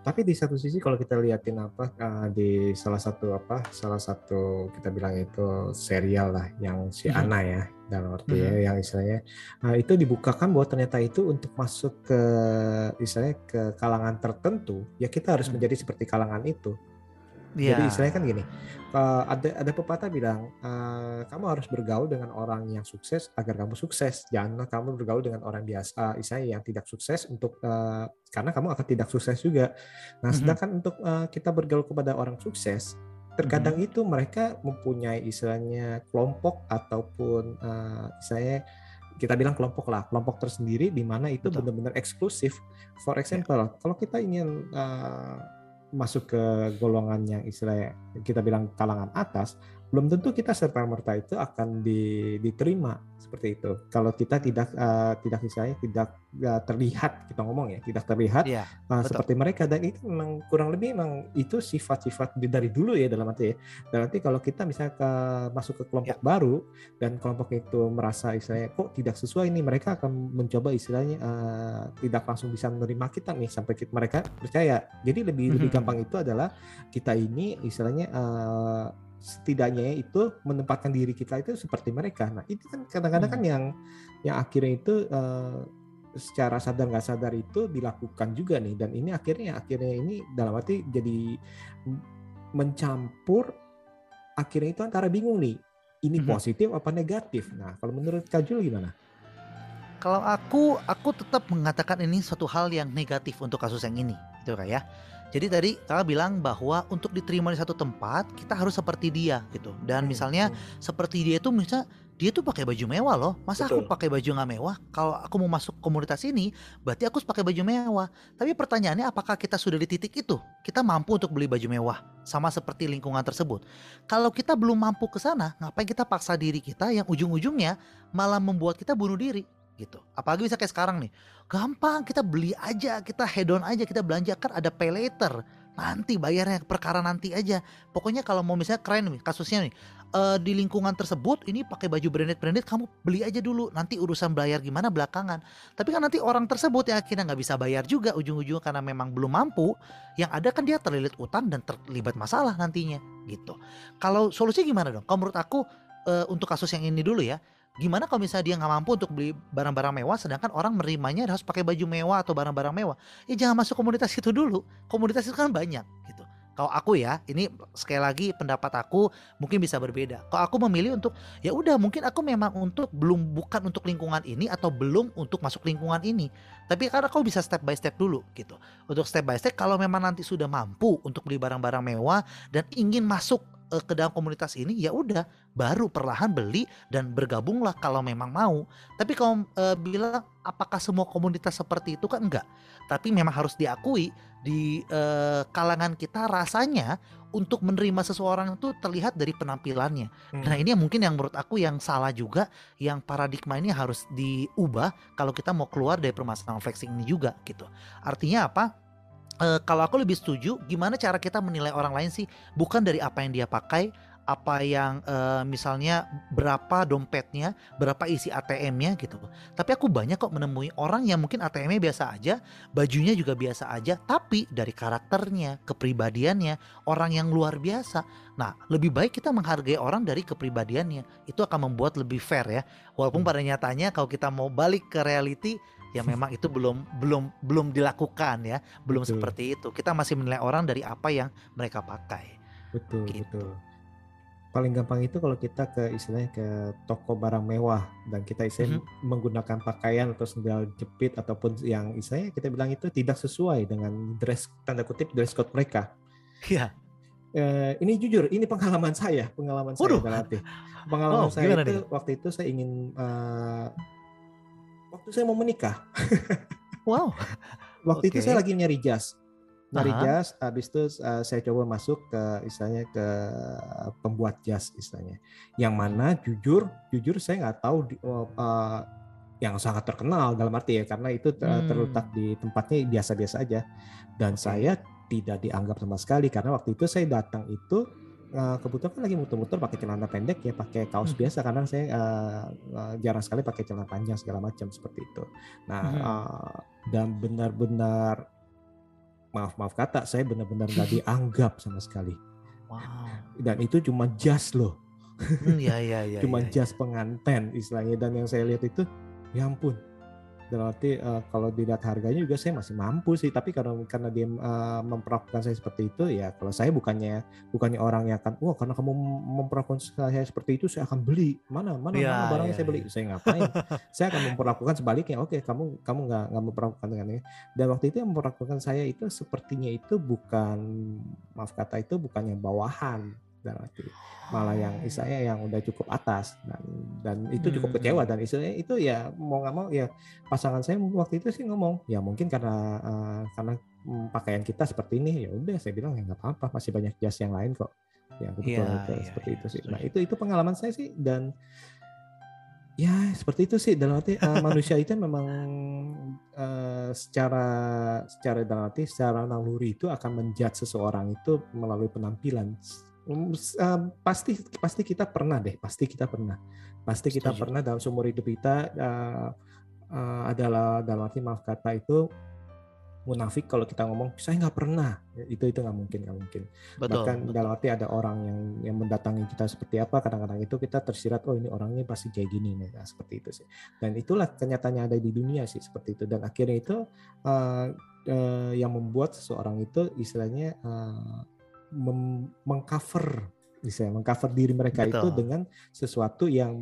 Tapi di satu sisi kalau kita liatin apa uh, di salah satu apa salah satu kita bilang itu serial lah yang si Mhm. Ana ya dalam arti ya Mhm. yang istilahnya uh, itu dibukakan bahwa ternyata itu untuk masuk ke istilahnya ke kalangan tertentu ya kita harus Mhm. menjadi seperti kalangan itu. Iya. Jadi istilahnya kan gini, uh, ada ada pepatah bilang uh, kamu harus bergaul dengan orang yang sukses agar kamu sukses. Janganlah kamu bergaul dengan orang biasa, uh, istilahnya yang tidak sukses untuk uh, karena kamu akan tidak sukses juga. Nah, sedangkan untuk uh, kita bergaul kepada orang sukses terkadang itu mereka mempunyai istilahnya kelompok ataupun uh, istilahnya kita bilang kelompok lah, kelompok tersendiri di mana itu benar-benar eksklusif. For example, ya. kalau kita ingin uh, masuk ke golongan yang istilahnya kita bilang kalangan atas, belum tentu kita serta merta itu akan di, diterima seperti itu. Kalau kita tidak uh, tidak misalnya tidak uh, terlihat kita ngomong ya, tidak terlihat ya, uh, seperti mereka dan itu memang kurang lebih memang itu sifat-sifat dari dulu ya dalam arti ya. Dalam arti kalau kita misalnya ke, masuk ke kelompok ya. baru dan kelompok itu merasa istilahnya kok tidak sesuai ini, mereka akan mencoba istilahnya uh, tidak langsung bisa menerima kita nih sampai kita, mereka percaya. Jadi lebih mm -hmm. lebih gampang itu adalah kita ini istilahnya uh, setidaknya itu menempatkan diri kita itu seperti mereka. Nah itu kan kadang-kadang kan hmm. kan yang yang akhirnya itu uh, secara sadar nggak sadar itu dilakukan juga nih dan ini akhirnya akhirnya ini dalam arti jadi mencampur akhirnya itu antara bingung nih ini hmm. positif apa negatif. Nah kalau menurut Kak Jul gimana? Kalau aku aku tetap mengatakan ini suatu hal yang negatif untuk kasus yang ini, itu kayak. Ya. Jadi tadi kakak bilang bahwa untuk diterima di satu tempat kita harus seperti dia gitu. Dan hmm, misalnya hmm. seperti dia itu misalnya dia tuh pakai baju mewah loh. Masa Betul. aku pakai baju nggak mewah? Kalau aku mau masuk komunitas ini, berarti aku harus pakai baju mewah. Tapi pertanyaannya apakah kita sudah di titik itu? Kita mampu untuk beli baju mewah sama seperti lingkungan tersebut. Kalau kita belum mampu ke sana, ngapain kita paksa diri kita yang ujung-ujungnya malah membuat kita bunuh diri? Gitu. Apalagi bisa kayak sekarang nih. Gampang kita beli aja, kita head on aja, kita belanja kan ada pay later. Nanti bayarnya perkara nanti aja. Pokoknya kalau mau misalnya keren nih kasusnya nih. Uh, di lingkungan tersebut ini pakai baju branded branded kamu beli aja dulu nanti urusan bayar gimana belakangan tapi kan nanti orang tersebut yang akhirnya nggak bisa bayar juga ujung-ujungnya karena memang belum mampu yang ada kan dia terlilit utang dan terlibat masalah nantinya gitu kalau solusi gimana dong kalau menurut aku uh, untuk kasus yang ini dulu ya gimana kalau misalnya dia nggak mampu untuk beli barang-barang mewah sedangkan orang menerimanya harus pakai baju mewah atau barang-barang mewah? Ya jangan masuk komunitas itu dulu. Komunitas itu kan banyak gitu. Kalau aku ya ini sekali lagi pendapat aku mungkin bisa berbeda. Kalau aku memilih untuk ya udah mungkin aku memang untuk belum bukan untuk lingkungan ini atau belum untuk masuk lingkungan ini. Tapi karena kau bisa step by step dulu gitu. Untuk step by step kalau memang nanti sudah mampu untuk beli barang-barang mewah dan ingin masuk uh, ke dalam komunitas ini ya udah baru perlahan beli dan bergabunglah kalau memang mau. Tapi kalau uh, bilang apakah semua komunitas seperti itu kan enggak. Tapi memang harus diakui di uh, kalangan kita rasanya untuk menerima seseorang itu terlihat dari penampilannya. Hmm. Nah, ini yang mungkin yang menurut aku yang salah juga yang paradigma ini harus diubah kalau kita mau keluar dari permasalahan flexing ini juga gitu. Artinya apa? Uh, kalau aku lebih setuju gimana cara kita menilai orang lain sih bukan dari apa yang dia pakai apa yang uh, misalnya berapa dompetnya, berapa isi ATM-nya gitu. Tapi aku banyak kok menemui orang yang mungkin ATM-nya biasa aja, bajunya juga biasa aja, tapi dari karakternya, kepribadiannya, orang yang luar biasa. Nah, lebih baik kita menghargai orang dari kepribadiannya. Itu akan membuat lebih fair ya. Walaupun pada nyatanya kalau kita mau balik ke reality yang memang itu belum belum belum dilakukan ya, belum betul. seperti itu. Kita masih menilai orang dari apa yang mereka pakai. Betul, gitu. betul. Paling gampang itu kalau kita ke istilahnya ke toko barang mewah dan kita istilahnya mm-hmm. menggunakan pakaian atau sendal jepit ataupun yang istilahnya kita bilang itu tidak sesuai dengan dress tanda kutip dress code mereka. Iya. Eh, ini jujur, ini pengalaman saya, pengalaman Waduh. saya berarti. Pengalaman oh, saya itu nih? waktu itu saya ingin uh, waktu saya mau menikah. wow. waktu okay. itu saya lagi nyari jas. Nyari Aha. jas, habis itu uh, saya coba masuk ke istilahnya ke pembuat jas istilahnya. Yang mana jujur, jujur saya nggak tahu di, uh, yang sangat terkenal dalam arti ya karena itu hmm. terletak di tempatnya biasa-biasa aja dan okay. saya tidak dianggap sama sekali karena waktu itu saya datang itu uh, kebetulan kan lagi muter-muter pakai celana pendek ya, pakai kaos hmm. biasa karena saya uh, uh, jarang sekali pakai celana panjang segala macam seperti itu. Nah, hmm. uh, dan benar-benar maaf maaf kata saya benar-benar nggak dianggap sama sekali. Wow. Dan itu cuma jas loh. Hmm, ya, ya, ya, cuma ya, jas ya. penganten istilahnya dan yang saya lihat itu ya ampun dalam arti uh, kalau dilihat harganya juga saya masih mampu sih. Tapi karena karena dia uh, memperlakukan saya seperti itu ya kalau saya bukannya bukannya orang yang akan wah karena kamu memperlakukan saya seperti itu saya akan beli. Mana mana ya, mana barangnya ya, saya beli? ya. saya ngapain? Saya akan memperlakukan sebaliknya. Oke kamu kamu nggak nggak memperlakukan dengan ini. Dan waktu itu yang memperlakukan saya itu sepertinya itu bukan maaf kata itu bukannya bawahan dalam arti malah yang oh. istilahnya yang udah cukup atas. Dan dan itu cukup hmm. kecewa dan istilahnya itu ya mau nggak mau ya pasangan saya waktu itu sih ngomong ya mungkin karena uh, karena pakaian kita seperti ini ya udah. Saya bilang ya nggak apa-apa masih banyak jas yang lain kok. Ya betul ya, ya, seperti ya, itu sih. Nah itu itu pengalaman saya sih dan ya seperti itu sih. Dalam arti uh, manusia itu memang uh, secara secara dalam arti secara naluri itu akan menjudge seseorang itu melalui penampilan uh, pasti pasti kita pernah deh, pasti kita pernah, pasti kita Setuju. pernah dalam seumur hidup kita uh, uh, adalah dalam arti maaf kata itu munafik kalau kita ngomong saya nggak pernah. Itu itu nggak mungkin nggak mungkin. Betul, bahkan betul. dalam arti ada orang yang yang mendatangi kita seperti apa kadang-kadang itu kita tersirat oh ini orangnya pasti kayak gini nah, seperti itu sih. Dan itulah kenyataannya ada di dunia sih seperti itu. Dan akhirnya itu uh, uh, yang membuat seseorang itu istilahnya uh, mengcover bisa mengcover diri mereka Betul. itu dengan sesuatu yang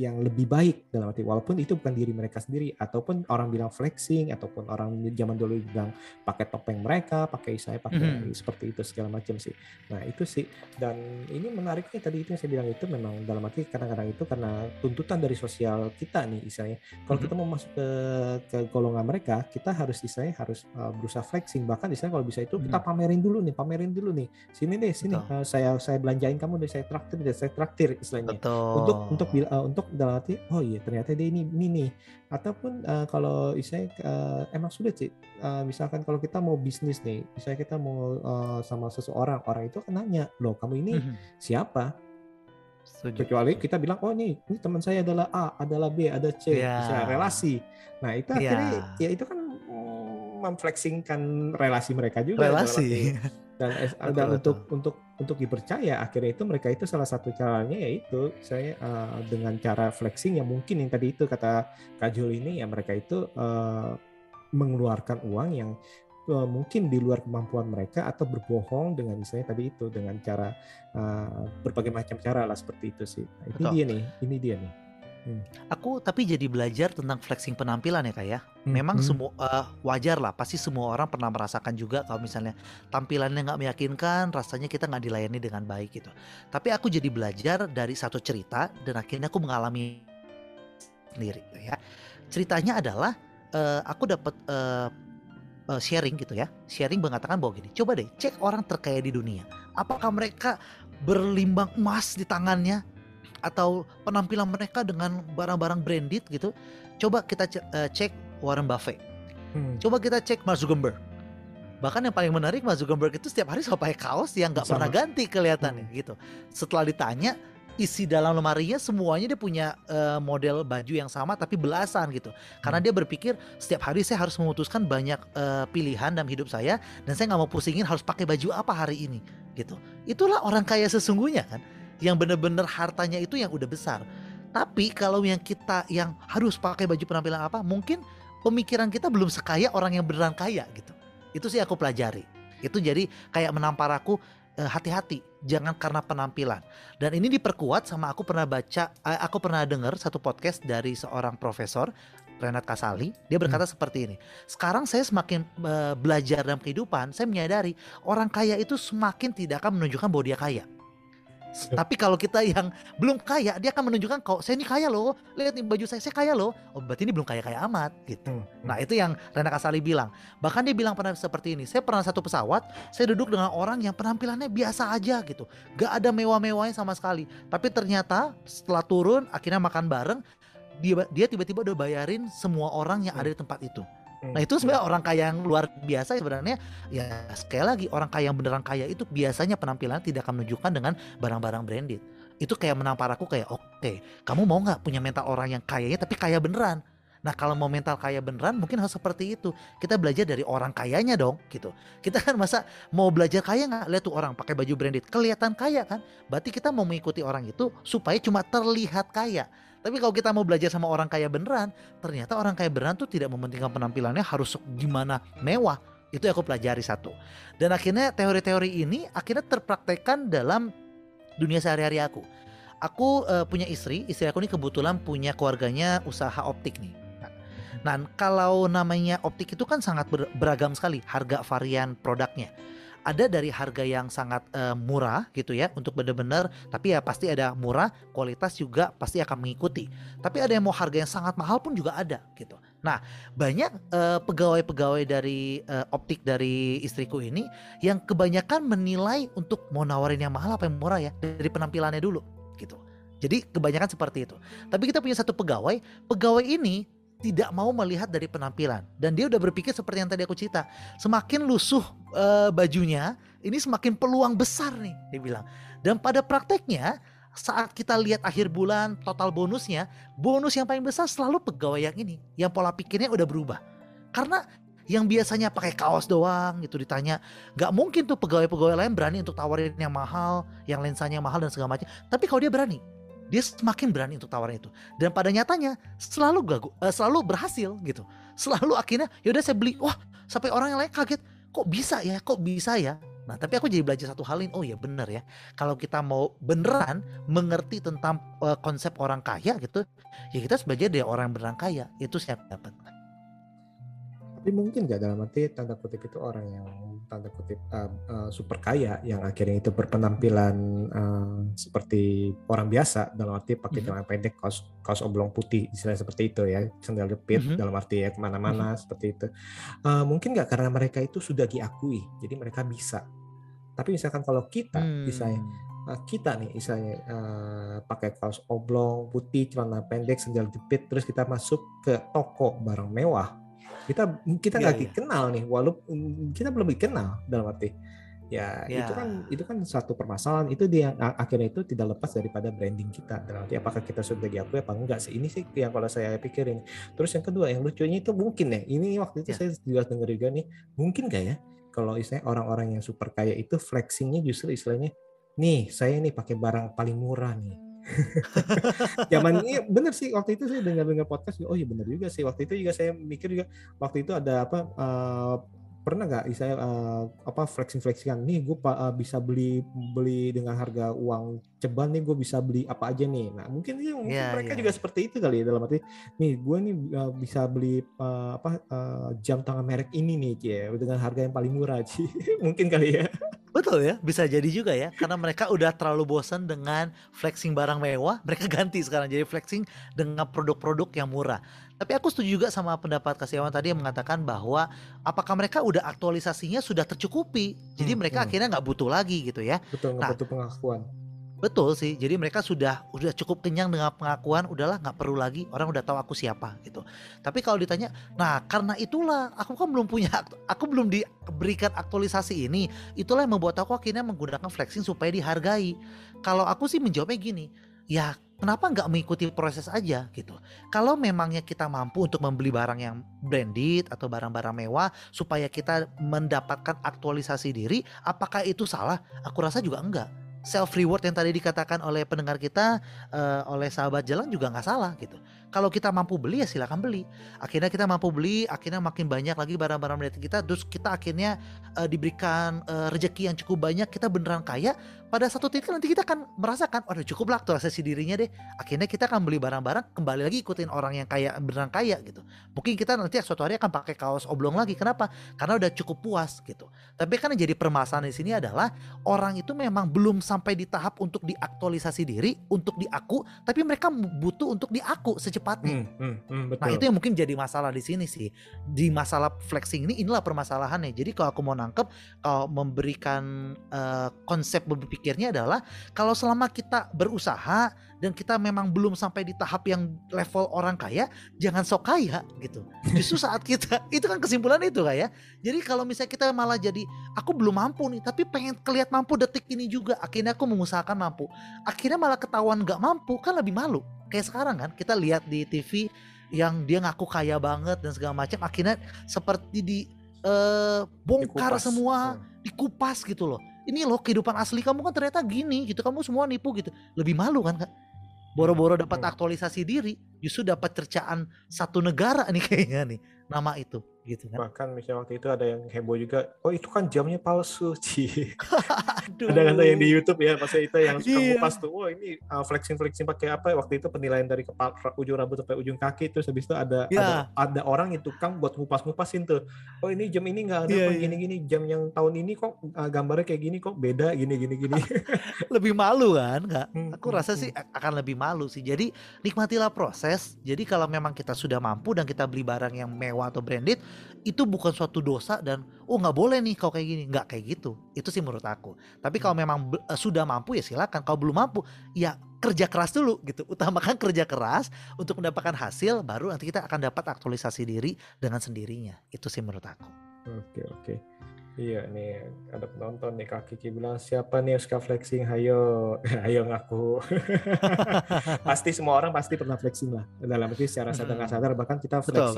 yang lebih baik dalam arti walaupun itu bukan diri mereka sendiri ataupun orang bilang flexing ataupun orang zaman dulu bilang pakai topeng mereka pakai saya pakai mm seperti itu segala macam sih. Nah itu sih. Dan ini menariknya tadi itu yang saya bilang itu memang dalam arti kadang-kadang itu karena tuntutan dari sosial kita nih istilahnya. Kalau mm kita mau masuk ke ke golongan mereka kita harus istilahnya harus uh, berusaha flexing. Bahkan istilahnya kalau bisa itu mm kita pamerin dulu nih pamerin dulu nih. Sini deh sini. Uh, saya saya belanjain kamu deh saya traktir deh saya traktir istilahnya. Betul. untuk untuk uh, untuk dalam arti oh iya ternyata dia ini ini nih ataupun uh, kalau istilahnya uh, emang sulit sih uh, misalkan kalau kita mau bisnis nih misalnya kita mau uh, sama seseorang orang itu akan nanya loh kamu ini mm-hmm. siapa Setuju. kecuali kita bilang oh ini ini teman saya adalah A adalah B ada C yeah. bisa relasi nah itu akhirnya yeah. ya itu kan memflexingkan relasi mereka juga relasi dan dan untuk untuk untuk dipercaya akhirnya itu mereka itu salah satu caranya yaitu saya uh, dengan cara flexing yang mungkin yang tadi itu kata Kak Jul ini ya mereka itu uh, mengeluarkan uang yang uh, mungkin di luar kemampuan mereka atau berbohong dengan misalnya tadi itu dengan cara uh, berbagai macam cara lah seperti itu sih. Nah, ini dia nih, ini dia nih. Hmm. Aku tapi jadi belajar tentang flexing penampilan ya kak ya. Hmm. Memang hmm. semua uh, wajar lah, pasti semua orang pernah merasakan juga kalau misalnya tampilannya nggak meyakinkan, rasanya kita nggak dilayani dengan baik gitu. Tapi aku jadi belajar dari satu cerita dan akhirnya aku mengalami sendiri gitu ya. Ceritanya adalah uh, aku dapat uh, uh, sharing gitu ya. Sharing mengatakan bahwa gini, coba deh cek orang terkaya di dunia. Apakah mereka berlimbang emas di tangannya? Atau penampilan mereka dengan barang-barang branded gitu, coba kita uh, cek Warren Buffett. Hmm. Coba kita cek Mark Zuckerberg. Bahkan yang paling menarik Mark Zuckerberg itu setiap hari selalu pakai kaos yang nggak pernah ganti kelihatannya hmm. gitu. Setelah ditanya isi dalam lemarinya semuanya dia punya uh, model baju yang sama tapi belasan gitu. Karena hmm. dia berpikir setiap hari saya harus memutuskan banyak uh, pilihan dalam hidup saya dan saya nggak mau pusingin harus pakai baju apa hari ini gitu. Itulah orang kaya sesungguhnya kan yang benar-benar hartanya itu yang udah besar. Tapi kalau yang kita yang harus pakai baju penampilan apa, mungkin pemikiran kita belum sekaya orang yang beneran kaya gitu. Itu sih aku pelajari. Itu jadi kayak menampar aku eh, hati-hati, jangan karena penampilan. Dan ini diperkuat sama aku pernah baca, eh, aku pernah dengar satu podcast dari seorang profesor Renat Kasali, dia berkata hmm. seperti ini. Sekarang saya semakin uh, belajar dalam kehidupan, saya menyadari orang kaya itu semakin tidak akan menunjukkan bahwa dia kaya. Tapi kalau kita yang belum kaya, dia akan menunjukkan kok saya ini kaya loh. Lihat nih baju saya, saya kaya loh. Oh berarti ini belum kaya-kaya amat gitu. Hmm, hmm. Nah itu yang Rena Kasali bilang. Bahkan dia bilang pernah seperti ini. Saya pernah satu pesawat, saya duduk dengan orang yang penampilannya biasa aja gitu. Gak ada mewah-mewahnya sama sekali. Tapi ternyata setelah turun, akhirnya makan bareng, dia dia tiba-tiba udah bayarin semua orang yang ada di tempat itu. Nah itu sebenarnya orang kaya yang luar biasa sebenarnya ya sekali lagi orang kaya yang beneran kaya itu biasanya penampilan tidak akan menunjukkan dengan barang-barang branded. Itu kayak menampar aku kayak oke okay, kamu mau nggak punya mental orang yang kayanya tapi kaya beneran. Nah kalau mau mental kaya beneran mungkin harus seperti itu. Kita belajar dari orang kayanya dong gitu. Kita kan masa mau belajar kaya nggak? Lihat tuh orang pakai baju branded kelihatan kaya kan? Berarti kita mau mengikuti orang itu supaya cuma terlihat kaya. Tapi kalau kita mau belajar sama orang kaya beneran, ternyata orang kaya beneran tuh tidak mementingkan penampilannya harus gimana mewah. Itu yang aku pelajari satu. Dan akhirnya teori-teori ini akhirnya terpraktekkan dalam dunia sehari-hari aku. Aku uh, punya istri, istri aku ini kebetulan punya keluarganya usaha optik nih. Nah, kalau namanya optik itu kan sangat beragam sekali harga varian produknya ada dari harga yang sangat uh, murah gitu ya untuk benar-benar tapi ya pasti ada murah kualitas juga pasti akan mengikuti. Tapi ada yang mau harga yang sangat mahal pun juga ada gitu. Nah banyak uh, pegawai-pegawai dari uh, optik dari istriku ini yang kebanyakan menilai untuk mau nawarin yang mahal apa yang murah ya dari penampilannya dulu gitu. Jadi kebanyakan seperti itu. Tapi kita punya satu pegawai pegawai ini tidak mau melihat dari penampilan. Dan dia udah berpikir seperti yang tadi aku cerita. Semakin lusuh uh, bajunya ini semakin peluang besar nih dia bilang. Dan pada prakteknya saat kita lihat akhir bulan total bonusnya bonus yang paling besar selalu pegawai yang ini yang pola pikirnya udah berubah. Karena yang biasanya pakai kaos doang gitu ditanya nggak mungkin tuh pegawai-pegawai lain berani untuk tawarin yang mahal yang lensanya mahal dan segala macam. Tapi kalau dia berani dia semakin berani untuk tawarin itu dan pada nyatanya selalu gagu, uh, selalu berhasil gitu selalu akhirnya yaudah saya beli wah sampai orang yang lain kaget kok bisa ya kok bisa ya Nah, tapi aku jadi belajar satu hal ini. Oh ya bener ya. Kalau kita mau beneran mengerti tentang uh, konsep orang kaya gitu, ya kita sebagai dia orang yang beneran kaya. Itu saya dapat. Tapi mungkin nggak dalam arti tanda kutip itu orang yang tanda kutip uh, uh, super kaya yang akhirnya itu berpenampilan uh, seperti orang biasa dalam arti pakai mm -hmm. pendek kaos kaos oblong putih istilah seperti itu ya sandal jepit mm -hmm. dalam arti ya ke mana-mana mm -hmm. seperti itu uh, mungkin nggak karena mereka itu sudah diakui jadi mereka bisa tapi misalkan kalau kita hmm. misalnya kita nih misalnya uh, pakai kaos oblong putih celana pendek sandal jepit terus kita masuk ke toko barang mewah kita kita iya, nggak yeah, yeah. kenal nih walaupun kita belum dikenal dalam arti ya yeah. itu kan itu kan satu permasalahan itu dia akhirnya itu tidak lepas daripada branding kita dalam arti apakah kita sudah diakui apa enggak sih ini sih yang kalau saya pikirin terus yang kedua yang lucunya itu mungkin ya ini waktu itu yeah. saya juga dengar juga nih mungkin gak ya kalau istilahnya orang-orang yang super kaya itu flexingnya justru istilahnya nih saya nih pakai barang paling murah nih Zaman ini bener sih waktu itu saya dengar dengar podcast oh iya bener juga sih. Waktu itu juga saya mikir juga waktu itu ada apa uh, pernah nggak saya uh, apa flexing flexingan nih gue uh, bisa beli beli dengan harga uang ceban nih gue bisa beli apa aja nih nah mungkin, ya, mungkin yeah, mereka yeah. juga seperti itu kali ya dalam arti nih gue nih uh, bisa beli uh, apa uh, jam tangan merek ini nih ya dengan harga yang paling murah sih mungkin kali ya Betul ya, bisa jadi juga ya. Karena mereka udah terlalu bosan dengan flexing barang mewah, mereka ganti sekarang jadi flexing dengan produk-produk yang murah. Tapi aku setuju juga sama pendapat Kasiawan tadi yang mengatakan bahwa apakah mereka udah aktualisasinya sudah tercukupi. Jadi hmm, mereka hmm. akhirnya nggak butuh lagi gitu ya. Betul, nggak nah, butuh pengakuan Betul sih. Jadi mereka sudah udah cukup kenyang dengan pengakuan, udahlah nggak perlu lagi orang udah tahu aku siapa gitu. Tapi kalau ditanya, nah karena itulah aku kan belum punya, aku belum diberikan aktualisasi ini. Itulah yang membuat aku akhirnya menggunakan flexing supaya dihargai. Kalau aku sih menjawabnya gini, ya kenapa nggak mengikuti proses aja gitu. Kalau memangnya kita mampu untuk membeli barang yang branded atau barang-barang mewah supaya kita mendapatkan aktualisasi diri, apakah itu salah? Aku rasa juga enggak self reward yang tadi dikatakan oleh pendengar kita uh, oleh sahabat jalan juga nggak salah gitu kalau kita mampu beli ya silakan beli. Akhirnya kita mampu beli, akhirnya makin banyak lagi barang-barang dari kita, terus kita akhirnya uh, diberikan uh, rezeki yang cukup banyak, kita beneran kaya. Pada satu titik nanti kita akan merasakan, waduh cukup lah aktualisasi dirinya deh. Akhirnya kita akan beli barang-barang, kembali lagi ikutin orang yang kaya beneran kaya gitu. Mungkin kita nanti suatu hari akan pakai kaos oblong lagi. Kenapa? Karena udah cukup puas gitu. Tapi kan yang jadi permasalahan di sini adalah orang itu memang belum sampai di tahap untuk diaktualisasi diri, untuk diaku, tapi mereka butuh untuk diaku secepat secepatnya. Hmm, hmm, hmm, betul. Nah itu yang mungkin jadi masalah di sini sih. Di masalah flexing ini inilah permasalahannya. Jadi kalau aku mau nangkep, kalau memberikan uh, konsep berpikirnya adalah kalau selama kita berusaha dan kita memang belum sampai di tahap yang level orang kaya, jangan sok kaya gitu. Justru saat kita itu kan kesimpulan itu kayak. Ya. Jadi kalau misalnya kita malah jadi aku belum mampu nih, tapi pengen kelihat mampu detik ini juga. Akhirnya aku mengusahakan mampu. Akhirnya malah ketahuan nggak mampu kan lebih malu kayak sekarang kan kita lihat di TV yang dia ngaku kaya banget dan segala macam akhirnya seperti di uh, bongkar dikupas. semua hmm. dikupas gitu loh ini loh kehidupan asli kamu kan ternyata gini gitu. Kamu semua nipu gitu. Lebih malu kan kak? Boro-boro dapat aktualisasi diri, justru dapat cercaan satu negara nih kayaknya nih nama itu gitu kan. Bahkan misalnya waktu itu ada yang heboh juga, oh itu kan jamnya palsu. Aduh. ada kan tuh yang di YouTube ya, maksudnya itu yang suka Iya. ngupas tuh, wah ini uh, flexing-flexing pakai apa, waktu itu penilaian dari kepala, ujung rambut sampai ujung kaki, terus habis itu ada Iya. ada, ada orang yang tukang buat ngupas-ngupasin tuh, oh ini jam ini nggak ada Iya, apa iya. gini-gini, jam yang tahun ini kok uh, gambarnya kayak gini kok beda gini-gini gini. lebih malu kan nggak Hmm, aku hmm, rasa sih a- akan lebih malu sih jadi nikmatilah proses jadi kalau memang kita sudah mampu dan kita beli barang yang mewah atau branded itu bukan suatu dosa dan oh nggak boleh nih kau kayak gini. Nggak kayak gitu. Itu sih menurut aku. Tapi kalau memang be- eh, sudah mampu ya silakan. Kalau belum mampu ya kerja keras dulu gitu. Utamakan kerja keras untuk mendapatkan hasil baru nanti kita akan dapat aktualisasi diri dengan sendirinya. Itu sih menurut aku. Oke oke. Iya nih ada penonton nih Kak Kiki bilang siapa nih yang suka flexing? Hayo, ayo ngaku. pasti semua orang pasti pernah flexing lah. Dalam arti secara sadar nggak sadar bahkan kita Betul,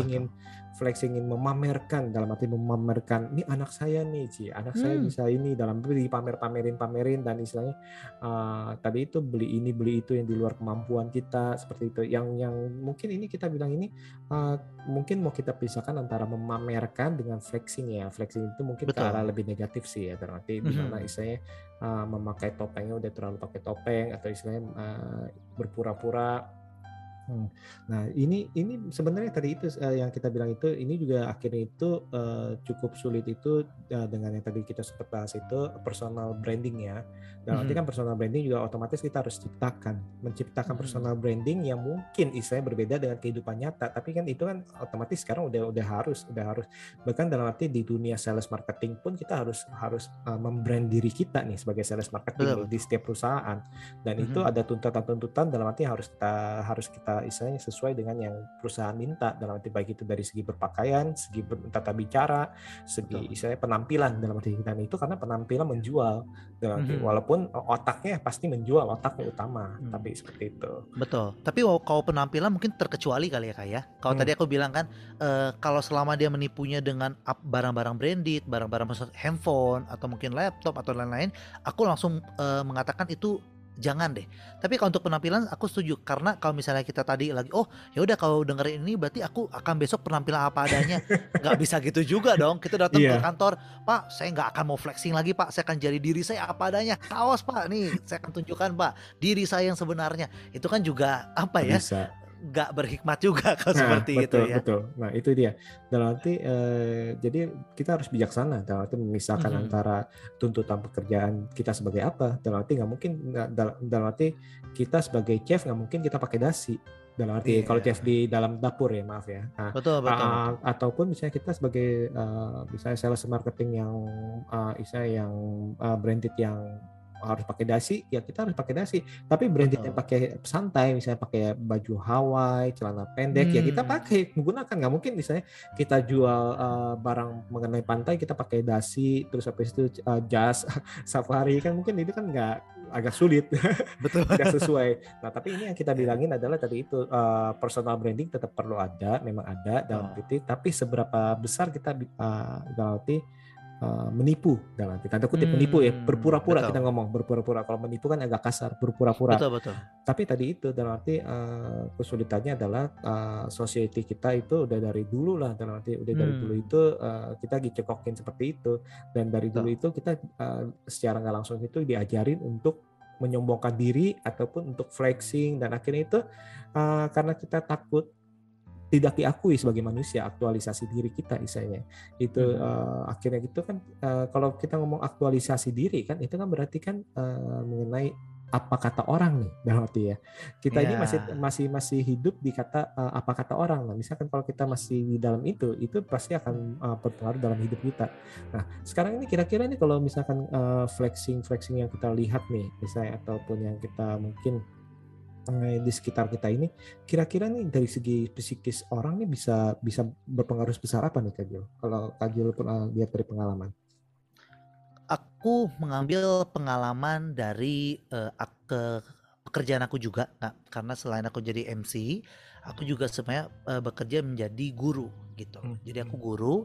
flexingin flexingin memamerkan dalam arti memamerkan ini anak saya nih Ci, anak saya Hmm. bisa ini dalam dipamer-pamerin pamerin dan istilahnya uh, tadi itu beli ini beli itu yang di luar kemampuan kita seperti itu. Yang yang mungkin ini kita bilang ini uh, mungkin mau kita pisahkan antara memamerkan dengan flexing ya. Flexing itu mungkin ke Betul. arah lebih negatif sih ya. Dalam arti di mana Mhm. istilahnya uh, memakai topengnya udah terlalu pakai topeng atau istilahnya uh, berpura-pura. Hmm. Nah ini ini sebenarnya tadi itu uh, yang kita bilang itu ini juga akhirnya itu uh, cukup sulit itu uh, dengan yang tadi kita sempat bahas itu personal branding ya. Dan arti Mhm. kan personal branding juga otomatis kita harus ciptakan, menciptakan Mhm. personal branding yang mungkin istilahnya berbeda dengan kehidupan nyata. Tapi kan itu kan otomatis sekarang udah udah harus udah harus bahkan dalam arti di dunia sales marketing pun kita harus harus uh, membrand diri kita nih sebagai sales marketing Betul, di setiap perusahaan. Dan itu Mhm. ada tuntutan-tuntutan dalam arti harus kita harus kita istilahnya sesuai dengan yang perusahaan minta dalam arti baik itu dari segi berpakaian, segi ber- tata bicara, segi Betul. istilahnya penampilan dalam arti dan itu karena penampilan menjual dalam arti Mhm. walaupun otaknya pasti menjual otaknya utama Hmm. tapi seperti itu. Betul. Tapi kalau penampilan mungkin terkecuali kali ya kak ya. Kalau Hmm. tadi aku bilang kan, eh, kalau selama dia menipunya dengan barang-barang branded, barang-barang handphone atau mungkin laptop atau lain-lain, aku langsung eh, mengatakan itu jangan deh. Tapi kalau untuk penampilan aku setuju karena kalau misalnya kita tadi lagi, oh ya udah kalau dengerin ini berarti aku akan besok penampilan apa adanya. nggak bisa gitu juga dong. Kita datang Iya. ke kantor, Pak, saya nggak akan mau flexing lagi Pak. Saya akan jadi diri saya apa adanya. Kaos Pak, nih saya akan tunjukkan Pak diri saya yang sebenarnya. Itu kan juga apa ya? Bisa. Nggak berhikmat juga kalau Nah, seperti betul, itu ya. Betul. Nah, itu dia. Dalam arti eh, jadi kita harus bijaksana dalam arti memisahkan Mhm. antara tuntutan pekerjaan kita sebagai apa. Dalam arti nggak mungkin dalam, dalam arti kita sebagai chef nggak mungkin kita pakai dasi. Dalam arti Iya. kalau chef di dalam dapur ya, maaf ya. Nah, Betul betul. Ah, ataupun misalnya kita sebagai eh, misalnya sales marketing yang uh, misalnya yang uh, branded yang harus pakai dasi ya kita harus pakai dasi. Tapi branded yang pakai santai misalnya pakai baju Hawaii celana pendek ya kita Hmm. pakai menggunakan. Nggak mungkin misalnya kita jual uh, barang mengenai pantai kita pakai dasi terus habis itu uh, jas safari. Kan mungkin itu kan nggak agak sulit. Betul. tidak sesuai. Nah, tapi ini yang kita bilangin adalah tadi itu uh, personal branding tetap perlu ada, memang ada dalam arti, tapi seberapa besar kita uh, dalam arti uh, menipu dalam tanda kutip menipu ya, Hmm, berpura-pura betul. kita ngomong berpura-pura. Kalau menipu kan agak kasar, berpura-pura. Betul betul. Tapi tadi itu dalam arti uh, kesulitannya adalah uh, society kita itu udah dari dulu lah dalam arti udah dari Hmm. dulu itu uh, kita dicekokin seperti itu dan dari dulu itu kita uh, secara nggak langsung itu diajarin untuk menyombongkan diri ataupun untuk flexing dan akhirnya itu uh, karena kita takut tidak diakui sebagai manusia aktualisasi diri kita istilahnya itu Hmm. uh, akhirnya gitu kan uh, kalau kita ngomong aktualisasi diri kan itu kan berarti kan uh, mengenai apa kata orang nih dalam arti ya kita ini Ya. masih masih masih hidup di kata uh, apa kata orang nah misalkan kalau kita masih di dalam itu itu pasti akan uh, berpengaruh dalam hidup kita nah sekarang ini kira-kira nih kalau misalkan uh, flexing flexing yang kita lihat nih misalnya ataupun yang kita mungkin di sekitar kita ini kira-kira nih dari segi psikis orang nih bisa bisa berpengaruh sebesar apa nih Kak Jul? Kalau Kak Jul pernah lihat dari pengalaman. Aku mengambil pengalaman dari ak- ke pekerjaan aku juga, Kak. karena selain aku jadi MC, aku juga sebenarnya eh, bekerja menjadi guru gitu. Hmm. Jadi aku guru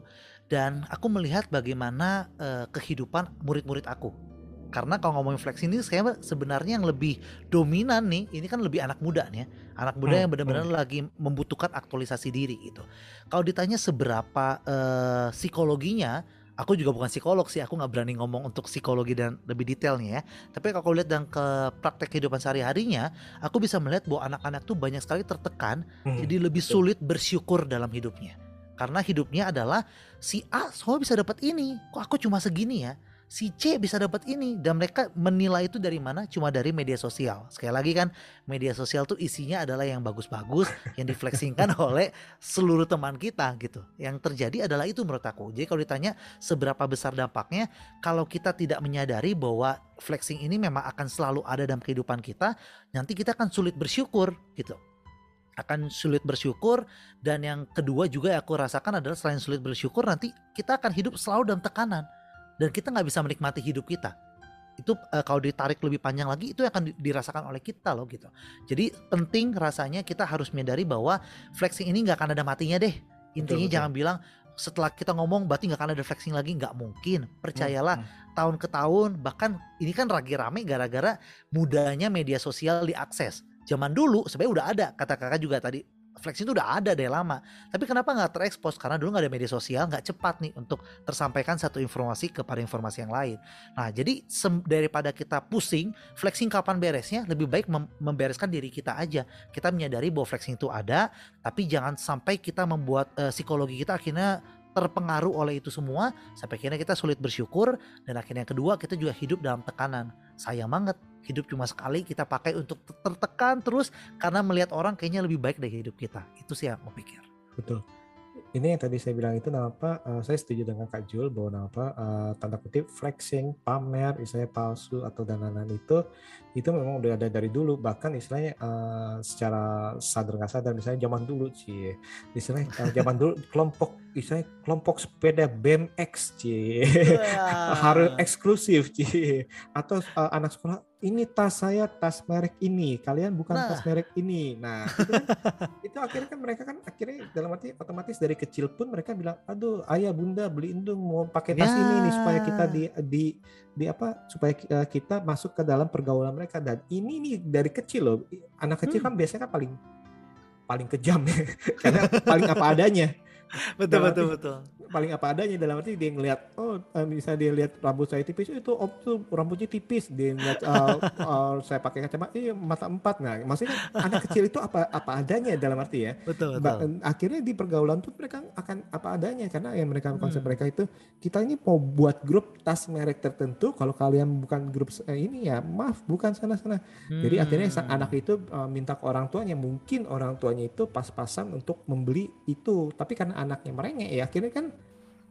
dan aku melihat bagaimana eh, kehidupan murid-murid aku. Karena kalau ngomongin flexing ini saya sebenarnya yang lebih dominan nih, ini kan lebih anak muda nih ya. Anak muda Hmm, yang benar-benar hmm. lagi membutuhkan aktualisasi diri gitu. Kalau ditanya seberapa eh, psikologinya, aku juga bukan psikolog sih, aku nggak berani ngomong untuk psikologi dan lebih detailnya ya. Tapi kalau aku lihat dan ke praktek kehidupan sehari-harinya, aku bisa melihat bahwa anak-anak tuh banyak sekali tertekan, Hmm, jadi lebih sulit bersyukur dalam hidupnya. Karena hidupnya adalah si A semua bisa dapat ini, kok aku cuma segini ya? Si C bisa dapat ini dan mereka menilai itu dari mana? Cuma dari media sosial. Sekali lagi kan, media sosial tuh isinya adalah yang bagus-bagus yang diflexingkan oleh seluruh teman kita gitu. Yang terjadi adalah itu menurut aku. Jadi kalau ditanya seberapa besar dampaknya, kalau kita tidak menyadari bahwa flexing ini memang akan selalu ada dalam kehidupan kita, nanti kita akan sulit bersyukur gitu akan sulit bersyukur dan yang kedua juga yang aku rasakan adalah selain sulit bersyukur nanti kita akan hidup selalu dalam tekanan dan kita nggak bisa menikmati hidup kita. Itu eh, kalau ditarik lebih panjang lagi itu akan di- dirasakan oleh kita loh gitu. Jadi penting rasanya kita harus menyadari bahwa flexing ini nggak akan ada matinya deh. Intinya betul. jangan bilang setelah kita ngomong berarti nggak akan ada flexing lagi. Nggak mungkin. Percayalah Hmm, tahun ke tahun bahkan ini kan lagi rame gara-gara mudahnya media sosial diakses. Zaman dulu sebenarnya udah ada kata kakak juga tadi flexing itu udah ada dari lama. Tapi kenapa nggak terekspos? Karena dulu nggak ada media sosial nggak cepat nih untuk tersampaikan satu informasi kepada informasi yang lain. Nah jadi daripada kita pusing flexing kapan beresnya lebih baik mem- membereskan diri kita aja. Kita menyadari bahwa flexing itu ada tapi jangan sampai kita membuat eh, psikologi kita akhirnya terpengaruh oleh itu semua sampai akhirnya kita sulit bersyukur dan akhirnya kedua kita juga hidup dalam tekanan. Sayang banget hidup cuma sekali kita pakai untuk ter- tertekan terus karena melihat orang kayaknya lebih baik dari hidup kita. Itu sih yang aku pikir. Betul. Ini yang tadi saya bilang itu kenapa eh, saya setuju dengan Kak Jul bahwa kenapa eh, tanda kutip flexing, pamer, istilahnya palsu atau dan lain-lain itu itu memang udah ada dari dulu bahkan istilahnya eh, secara sadar nggak sadar misalnya zaman dulu sih istilahnya eh, zaman dulu kelompok istilahnya kelompok sepeda BMX sih harus eksklusif Ci. atau uh, anak sekolah ini tas saya tas merek ini kalian bukan Nah. tas merek ini nah itu, kan- itu akhirnya kan mereka kan akhirnya dalam arti otomatis dari kecil pun mereka bilang aduh ayah bunda beliin dong mau pakai tas ini nih supaya kita Ya. di di di apa supaya uh, kita masuk ke dalam pergaulan mereka. Dan ini nih dari kecil loh. Anak kecil Hmm. kan biasanya kan paling paling kejam ya. Karena paling apa adanya. Betul Dalam betul betul paling apa adanya dalam arti dia ngelihat oh eh, misalnya dia lihat rambut saya tipis itu om tuh rambutnya tipis. Dia ngeliat eh, eh, saya pakai kacamata iya mata empat. Nah maksudnya anak kecil itu apa apa adanya dalam arti ya. Betul betul. akhirnya di pergaulan tuh mereka akan apa adanya karena yang mereka konsep Hmm. mereka itu kita ini mau buat grup tas merek tertentu kalau kalian bukan grup eh, ini ya maaf bukan sana sana jadi akhirnya sang Hmm. anak itu uh, minta ke orang tuanya, mungkin orang tuanya itu pas-pasan untuk membeli itu, tapi karena anaknya merengek ya akhirnya kan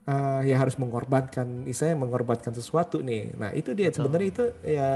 uh, ya harus mengorbankan, saya mengorbankan sesuatu nih. Nah itu dia Betul. sebenarnya itu ya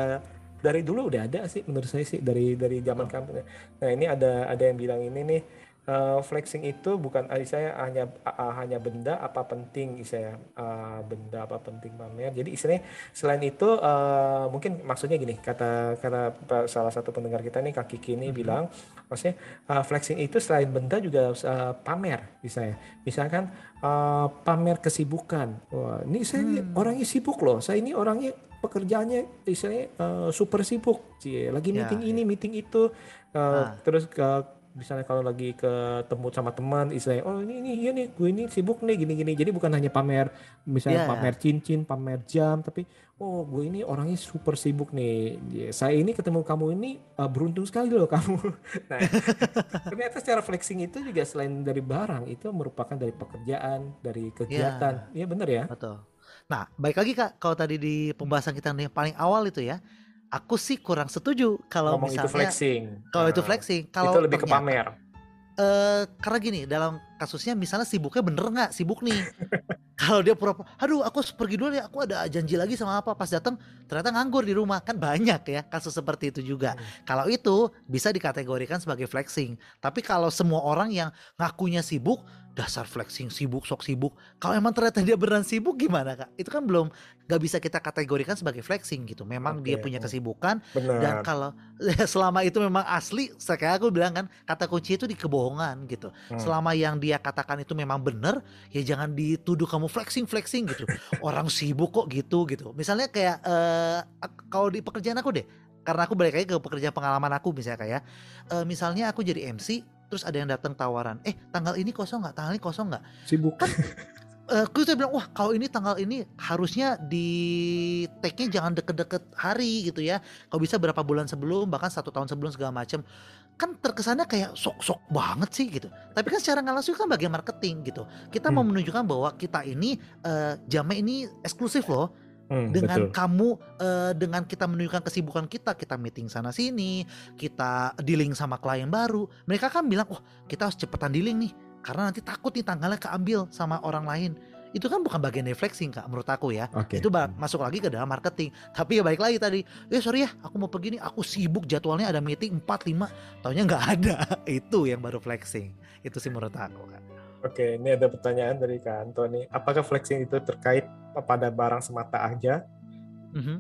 dari dulu udah ada sih menurut saya sih dari dari zaman kampung. Nah ini ada ada yang bilang ini nih uh, flexing itu bukan ah, saya hanya ah, hanya benda apa penting saya ah, benda apa penting pamer. Jadi istilahnya selain itu eh, mungkin maksudnya gini kata kata salah satu pendengar kita nih kaki kini Mhm. bilang maksudnya eh, flexing itu selain benda juga eh, pamer misalnya misalkan eh, pamer kesibukan wah ini saya Hmm. orangnya sibuk loh saya ini orangnya pekerjaannya istilahnya eh, super sibuk Cie, lagi Ya, meeting ya. ini meeting itu eh, Ah. terus ke misalnya kalau lagi ketemu sama teman istilahnya oh ini ini iya nih gue ini sibuk nih gini gini. Jadi bukan hanya pamer misalnya Iya. pamer cincin pamer jam tapi oh gue ini orangnya super sibuk nih. Ya, saya ini ketemu kamu ini uh, beruntung sekali loh kamu. Nah ternyata secara flexing itu juga selain dari barang itu merupakan dari pekerjaan dari kegiatan. Iya. Bener ya? Betul. Nah, baik lagi Kak, kalau tadi di pembahasan kita yang paling awal itu ya, aku sih kurang setuju kalau ngomong misalnya itu flexing kalau itu Nah, flexing, kalau itu lebih ke ternyata- pamer Eh, karena gini, dalam kasusnya misalnya sibuknya bener nggak sibuk nih. kalau dia pura-pura, aduh aku pergi dulu ya, aku ada janji lagi sama apa. Pas datang ternyata nganggur di rumah, kan banyak ya kasus seperti itu juga. Hmm. Kalau itu bisa dikategorikan sebagai flexing. Tapi kalau semua orang yang ngakunya sibuk, dasar flexing sibuk sok sibuk. Kalau emang ternyata dia beneran sibuk gimana kak? Itu kan belum nggak bisa kita kategorikan sebagai flexing gitu. Memang dia Oke. punya kesibukan Benar. dan kalau selama itu memang asli, kayak aku bilang kan kata kunci itu di kebohongan gitu. Hmm. Selama yang dia katakan itu memang benar, ya jangan dituduh kamu flexing flexing gitu. Orang sibuk kok gitu gitu. Misalnya kayak eh, ak- kalau di pekerjaan aku deh, karena aku balik lagi ke pekerjaan pengalaman aku misalnya kayak, eh, misalnya aku jadi MC, terus ada yang datang tawaran, eh tanggal ini kosong nggak, tanggal ini kosong nggak? Sibuk. Eh, aku tuh bilang wah kalau ini tanggal ini harusnya di take-nya jangan deket-deket hari gitu ya. Kalau bisa berapa bulan sebelum bahkan satu tahun sebelum segala macam. Kan terkesannya kayak sok-sok banget sih gitu. Tapi kan secara nggak langsung kan bagian marketing gitu. Kita mau Hmm. menunjukkan bahwa kita ini eh, jamnya ini eksklusif loh Hmm, dengan betul. kamu eh, dengan kita menunjukkan kesibukan kita kita meeting sana sini kita dealing sama klien baru mereka kan bilang wah kita harus cepetan dealing nih karena nanti takut nih tanggalnya keambil sama orang lain. Itu kan bukan bagian flexing kak menurut aku ya. Oke. itu ba- masuk lagi ke dalam marketing. Tapi ya baik lagi tadi eh sorry ya aku mau pergi nih aku sibuk jadwalnya ada meeting 4 5 taunya nggak ada. Itu yang baru flexing. Itu sih menurut aku kak Oke, ini ada pertanyaan dari Kak Antoni. Apakah flexing itu terkait pada barang semata aja? Mhm.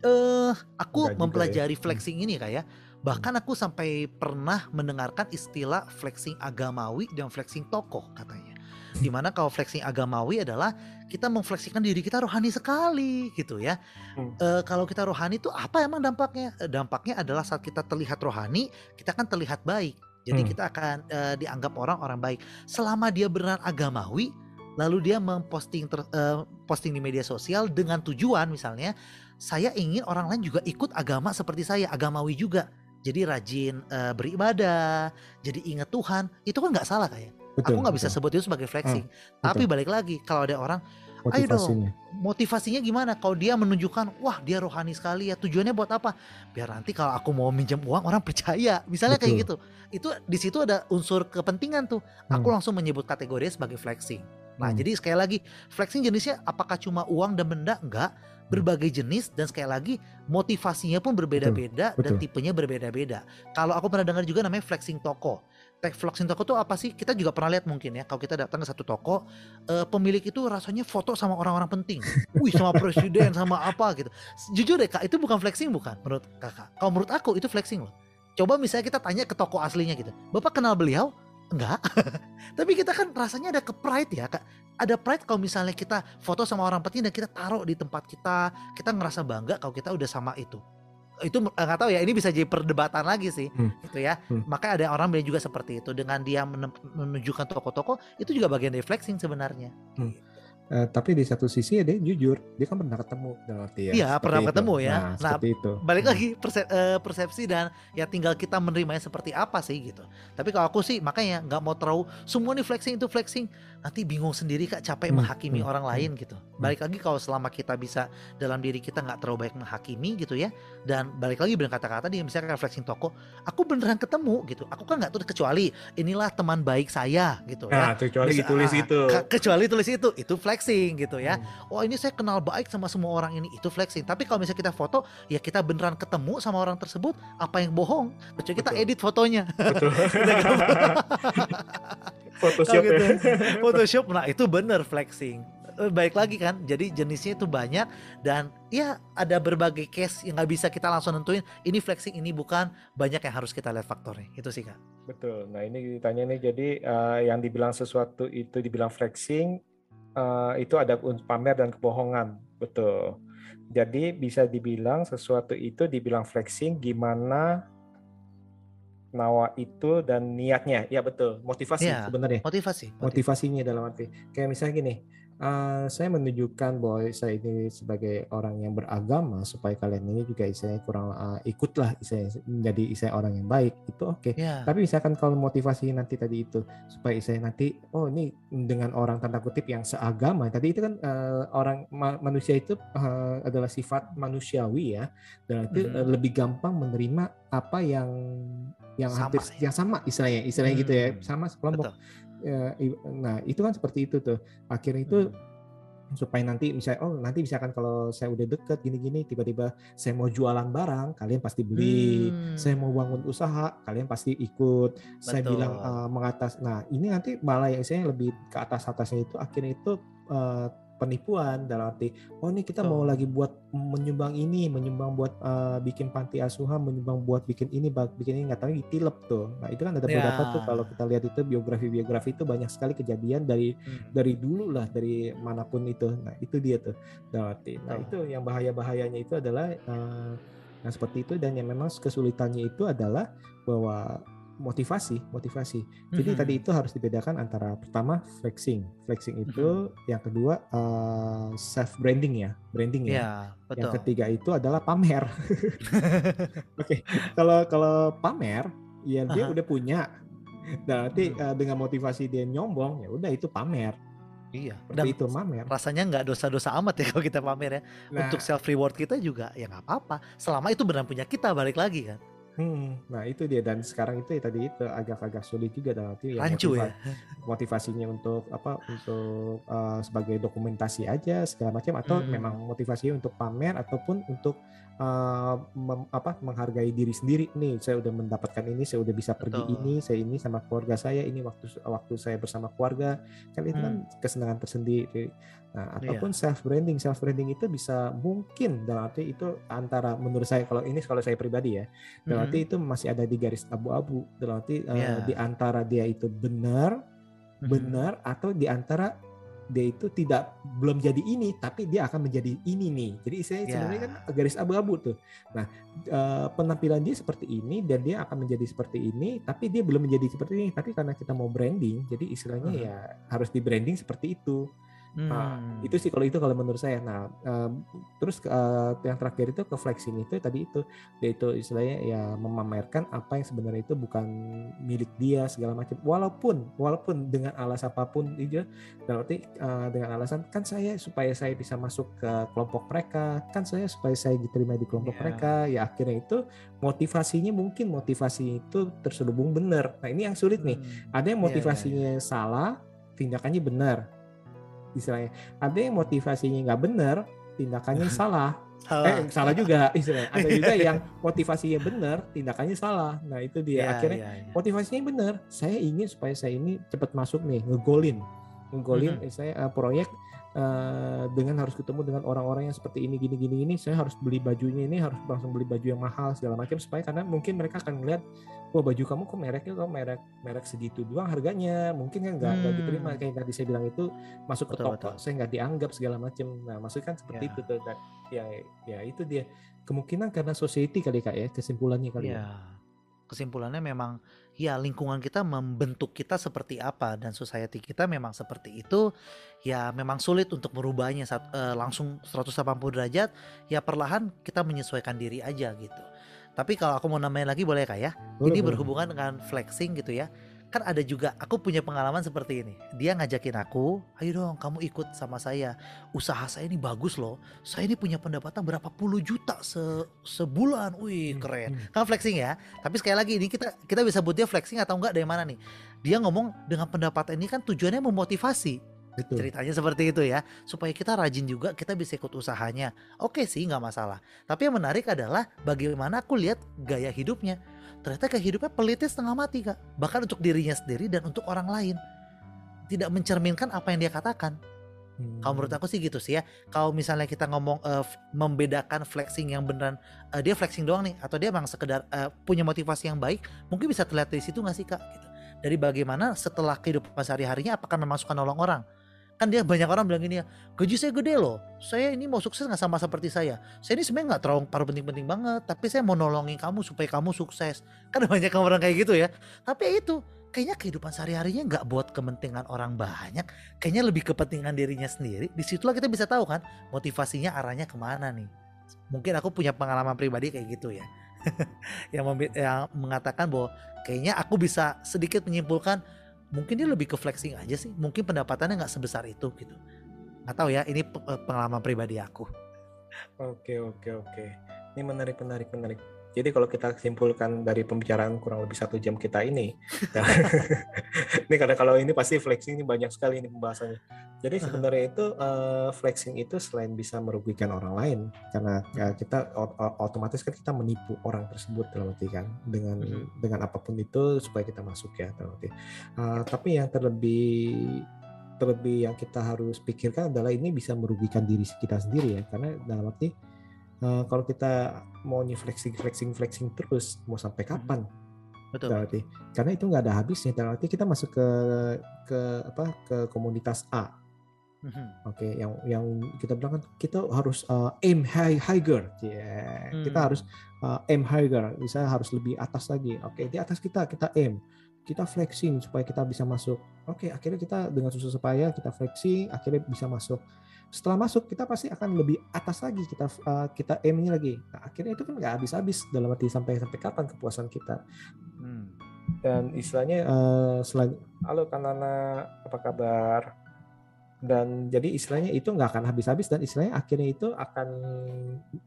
Eh, aku Enggak juga mempelajari ya. flexing ini kayak bahkan aku sampai pernah mendengarkan istilah flexing agamawi dan flexing tokoh katanya. Di mana kalau flexing agamawi adalah kita memfleksikan diri kita rohani sekali gitu ya. Hmm. Eh, kalau kita rohani itu apa emang dampaknya? Eh, Dampaknya adalah saat kita terlihat rohani, kita kan terlihat baik. Jadi Hmm. kita akan eh, dianggap orang orang baik. Selama dia benar agamawi, lalu dia memposting ter- eh, posting di media sosial dengan tujuan misalnya saya ingin orang lain juga ikut agama seperti saya, agamawi juga. Jadi rajin eh, beribadah, jadi ingat Tuhan, itu kan nggak salah kayak. Betul. Aku nggak bisa sebut itu sebagai flexing. Tapi balik lagi kalau ada orang ayo dong. motivasinya. gimana? Kalau dia menunjukkan, wah dia rohani sekali ya, tujuannya buat apa? Biar nanti kalau aku mau minjem uang orang percaya, misalnya kayak Betul. gitu. Itu di situ ada unsur kepentingan tuh. Aku Hmm. langsung menyebut kategorinya sebagai flexing. Nah, Hmm. jadi sekali lagi, flexing jenisnya apakah cuma uang dan benda? Enggak, berbagai jenis dan sekali lagi motivasinya pun berbeda-beda dan betul. tipenya berbeda-beda. Kalau aku pernah dengar juga namanya flexing toko. Tag flexing toko tuh apa sih? Kita juga pernah lihat mungkin ya. Kalau kita datang ke satu toko, eh, pemilik itu rasanya foto sama orang-orang penting. Wih, sama presiden, sama apa gitu. Jujur deh kak, itu bukan flexing bukan menurut kakak? Kalau menurut aku itu flexing loh. Coba misalnya kita tanya ke toko aslinya gitu. Bapak kenal beliau? Enggak. Tapi kita kan rasanya ada ke pride ya kak. Ada pride kalau misalnya kita foto sama orang penting dan kita taruh di tempat kita. Kita ngerasa bangga kalau kita udah sama itu. Itu eh, nggak tahu ya ini bisa jadi perdebatan lagi sih Hmm. gitu ya. Hmm. Makanya ada orang bilang juga seperti itu dengan dia menunjukkan toko-toko itu juga bagian dari flexing sebenarnya. Eh, tapi di satu sisi ya dia jujur, dia kan pernah ketemu dalam arti ya. Iya, pernah itu. ketemu ya. Nah, Nah, seperti itu. balik Hmm. lagi perse- eh, persepsi dan ya tinggal kita menerimanya seperti apa sih gitu. Tapi kalau aku sih makanya nggak mau terlalu semua nih flexing itu flexing nanti bingung sendiri kak capek Hmm, menghakimi hmm, orang lain gitu. Balik lagi kalau selama kita bisa dalam diri kita nggak terlalu baik menghakimi gitu ya. Dan balik lagi benar kata-kata dia misalnya flexing toko, aku beneran ketemu gitu. Aku kan nggak tuh kecuali inilah teman baik saya gitu Nah, ya. kecuali Bisa- ditulis ah, itu. ke- kecuali tulis itu itu flexing gitu ya. Hmm. oh ini saya kenal baik sama semua orang ini itu flexing tapi kalau misalnya kita foto ya kita beneran ketemu sama orang tersebut apa yang bohong kecuali kita edit fotonya Betul. Photoshop Kalau gitu. Photoshop nah itu bener flexing Eh, baik lagi kan jadi jenisnya itu banyak dan ya ada berbagai case yang nggak bisa kita langsung nentuin ini flexing ini bukan banyak yang harus kita lihat faktornya itu sih kak Betul. Nah ini ditanya nih, jadi eh, yang dibilang sesuatu itu dibilang flexing, eh, itu ada pamer dan kebohongan. Betul. Jadi bisa dibilang sesuatu itu dibilang flexing gimana nawa itu dan niatnya. Ya betul. Motivasi Iya. sebenarnya. motivasi, motivasi. Motivasinya dalam arti kayak misalnya gini. eh, saya menunjukkan bahwa saya ini sebagai orang yang beragama supaya kalian ini juga istilahnya kurang eh, ikutlah istilahnya menjadi istilahnya orang yang baik itu oke ya tapi misalkan kalau motivasi nanti tadi itu supaya saya nanti oh ini dengan orang tanda kutip yang seagama tadi itu kan eh, orang ma- manusia itu eh, adalah sifat manusiawi ya dan itu eh, lebih gampang menerima apa yang yang Sama hampir ya. yang sama istilahnya istilahnya gitu ya Hmm. sama sekelompok betul Ya, nah itu kan seperti itu tuh akhirnya itu Hmm. supaya nanti misalnya oh nanti misalkan kalau saya udah deket gini-gini tiba-tiba saya mau jualan barang kalian pasti beli Hmm. saya mau bangun usaha kalian pasti ikut saya Betul. bilang uh, mengatas nah ini nanti malah yang saya lebih ke atas atasnya itu akhirnya itu uh, penipuan dalam arti oh ini kita mau Betul. lagi buat menyumbang ini menyumbang buat uh, bikin panti asuhan menyumbang buat bikin ini buat bikin ini nggak tahu ditilep tuh nah itu kan ada beberapa tuh Ya. kalau kita lihat itu biografi biografi itu banyak sekali kejadian dari Hmm. dari dulu lah dari mana pun itu nah itu dia tuh dalam arti nah Betul. itu yang bahaya bahayanya itu adalah eh, yang seperti itu dan yang memang kesulitannya itu adalah bahwa motivasi motivasi jadi Mhm. tadi itu harus dibedakan antara pertama flexing flexing itu yang kedua self branding ya branding ya yang betul. ketiga itu adalah pamer oke kalau kalau pamer ya dia Aha. udah punya nah nanti Hmm. eh, dengan motivasi dia nyombong ya udah itu pamer Iya. Dan itu pamer rasanya nggak dosa-dosa amat ya kalau kita pamer ya. Nah, Untuk self reward kita juga ya nggak apa-apa. Selama itu benar punya kita balik lagi kan. Hmm, nah itu dia dan sekarang itu ya tadi itu agak-agak sulit juga dalam arti ya Rancu motiva- ya. motivasinya untuk apa untuk eh, sebagai dokumentasi aja segala macam atau Hmm. memang motivasinya untuk pamer ataupun untuk eh, mem- apa menghargai diri sendiri nih saya udah mendapatkan ini saya udah bisa pergi Betul. ini saya ini sama keluarga saya ini waktu waktu saya bersama keluarga kan itu kan kesenangan tersendiri nah Iya. ataupun self branding self branding itu bisa mungkin dalam arti itu antara menurut saya kalau ini kalau saya pribadi ya dalam Mhm. arti itu masih ada di garis abu-abu dalam arti eh, Iya. di antara dia itu benar Mhm. benar atau di antara dia itu tidak belum jadi ini tapi dia akan menjadi ini nih jadi saya Ya. sebenarnya kan garis abu-abu tuh nah eh, penampilan dia seperti ini dan dia akan menjadi seperti ini tapi dia belum menjadi seperti ini tapi karena kita mau branding jadi istilahnya Mhm. ya harus di branding seperti itu Nah, Hmm. itu sih kalau itu kalau menurut saya. Nah, em, terus eh, yang terakhir itu ke flexing itu tadi itu dia itu istilahnya ya memamerkan apa yang sebenarnya itu bukan milik dia segala macam. Walaupun walaupun dengan alasan apa pun itu berarti eh, dengan alasan kan saya supaya saya bisa masuk ke kelompok mereka, kan saya supaya saya diterima di kelompok Iya. mereka. Ya akhirnya itu motivasinya mungkin motivasi itu terselubung benar. Nah, ini yang sulit nih. Hmm. Ada yang Iya, iya, motivasinya salah, tindakannya benar. Istilahnya. Ada yang motivasinya nggak benar, tindakannya salah. Eh, salah juga istilahnya. Ada juga yang motivasinya benar, tindakannya salah. Nah, itu dia. Iya, Akhirnya iya, iya. motivasinya benar. Saya ingin supaya saya ini cepat masuk nih, ngegolin. Ngegolin Mhm. saya eh, proyek eh, dengan harus ketemu dengan orang-orang yang seperti ini gini gini ini saya harus beli bajunya ini harus langsung beli baju yang mahal segala macam supaya karena mungkin mereka akan melihat wah baju kamu kok mereknya kok merek merek segitu doang harganya mungkin kan nggak Hmm. diterima kayak tadi saya bilang itu masuk ke Betul, toko betul. saya nggak dianggap segala macam nah maksudnya kan seperti Ya. itu tuh Dan ya ya itu dia kemungkinan karena society kali kak ya kesimpulannya kali ya Iya. Kesimpulannya memang ya lingkungan kita membentuk kita seperti apa dan society kita memang seperti itu. Ya memang sulit untuk merubahnya saat eh, langsung 180 derajat. Ya perlahan kita menyesuaikan diri aja gitu. Tapi kalau aku mau nambahin lagi boleh kak ya? Boleh, ini boleh. berhubungan dengan flexing gitu ya. Kan ada juga aku punya pengalaman seperti ini. Dia ngajakin aku, "Ayo dong kamu ikut sama saya. Usaha saya ini bagus loh. Saya ini punya pendapatan berapa puluh juta se sebulan. Wih, Hmm, keren." hmm. Kan flexing ya. Tapi sekali lagi ini kita kita bisa buat dia flexing atau enggak dari mana nih? Dia ngomong dengan pendapatan ini kan tujuannya memotivasi. Betul. Ceritanya seperti itu ya, supaya kita rajin juga, kita bisa ikut usahanya. Oke sih, nggak masalah. Tapi yang menarik adalah bagaimana aku lihat gaya hidupnya. Ternyata hidupnya pelitnya setengah mati kak. Bahkan untuk dirinya sendiri dan untuk orang lain. Tidak mencerminkan apa yang dia katakan. Hmm. Kalau menurut aku sih gitu sih ya. Kalau misalnya kita ngomong f- membedakan flexing yang beneran eh, dia flexing doang nih atau dia memang sekedar eh, punya motivasi yang baik, mungkin bisa terlihat dari situ nggak sih kak? Gitu. Dari bagaimana setelah kehidupan sehari-harinya apakah memang suka nolong orang? Kan dia banyak orang bilang gini ya, gaji saya gede loh. Saya ini mau sukses nggak sama seperti saya. Saya ini sebenarnya nggak terlalu paruh penting-penting banget, tapi saya mau nolongin kamu supaya kamu sukses. Kan banyak orang kayak gitu ya. Tapi ya itu, kayaknya kehidupan sehari-harinya nggak buat kepentingan orang banyak, kayaknya lebih kepentingan dirinya sendiri. Di situlah kita bisa tahu kan motivasinya arahnya ke mana nih. Mungkin aku punya pengalaman pribadi kayak gitu ya. yang, yang mengatakan bahwa kayaknya aku bisa sedikit menyimpulkan mungkin dia lebih ke flexing aja sih. Mungkin pendapatannya nggak sebesar itu gitu. Nggak tahu ya, ini pe- pengalaman pribadi aku. Oke oke oke. Ini menarik menarik menarik. Jadi kalau kita simpulkan dari pembicaraan kurang lebih satu jam kita ini, ya, ini karena kalau ini pasti flexing ini banyak sekali ini pembahasannya. Jadi sebenarnya itu uh, flexing itu selain bisa merugikan orang lain, karena ya, kita otomatis kan kita menipu orang tersebut dalam arti kan dengan hmm. dengan apa pun itu supaya kita masuk ya dalam arti. Uh, tapi yang terlebih terlebih yang kita harus pikirkan adalah ini bisa merugikan diri kita sendiri ya, karena dalam arti uh, kalau kita mau flexing flexing flexing terus mau sampai hmm. kapan betul berarti karena itu nggak ada habisnya dalam arti kita masuk ke ke apa ke komunitas A hmm. Oke, okay, yang yang kita bilang kan kita harus uh, aim high higher, yeah. hmm. kita harus uh, aim higher, bisa harus lebih atas lagi. Oke, okay, di atas kita kita aim, kita flexing supaya kita bisa masuk. Oke, okay, akhirnya kita dengan susah supaya kita flexing, akhirnya bisa masuk setelah masuk kita pasti akan lebih atas lagi kita uh, kita aimnya lagi. Nah, akhirnya itu kan nggak habis-habis dalam arti sampai sampai kapan kepuasan kita. Hmm. dan istilahnya uh, selain halo kanana apa kabar dan jadi istilahnya itu nggak akan habis-habis dan istilahnya akhirnya itu akan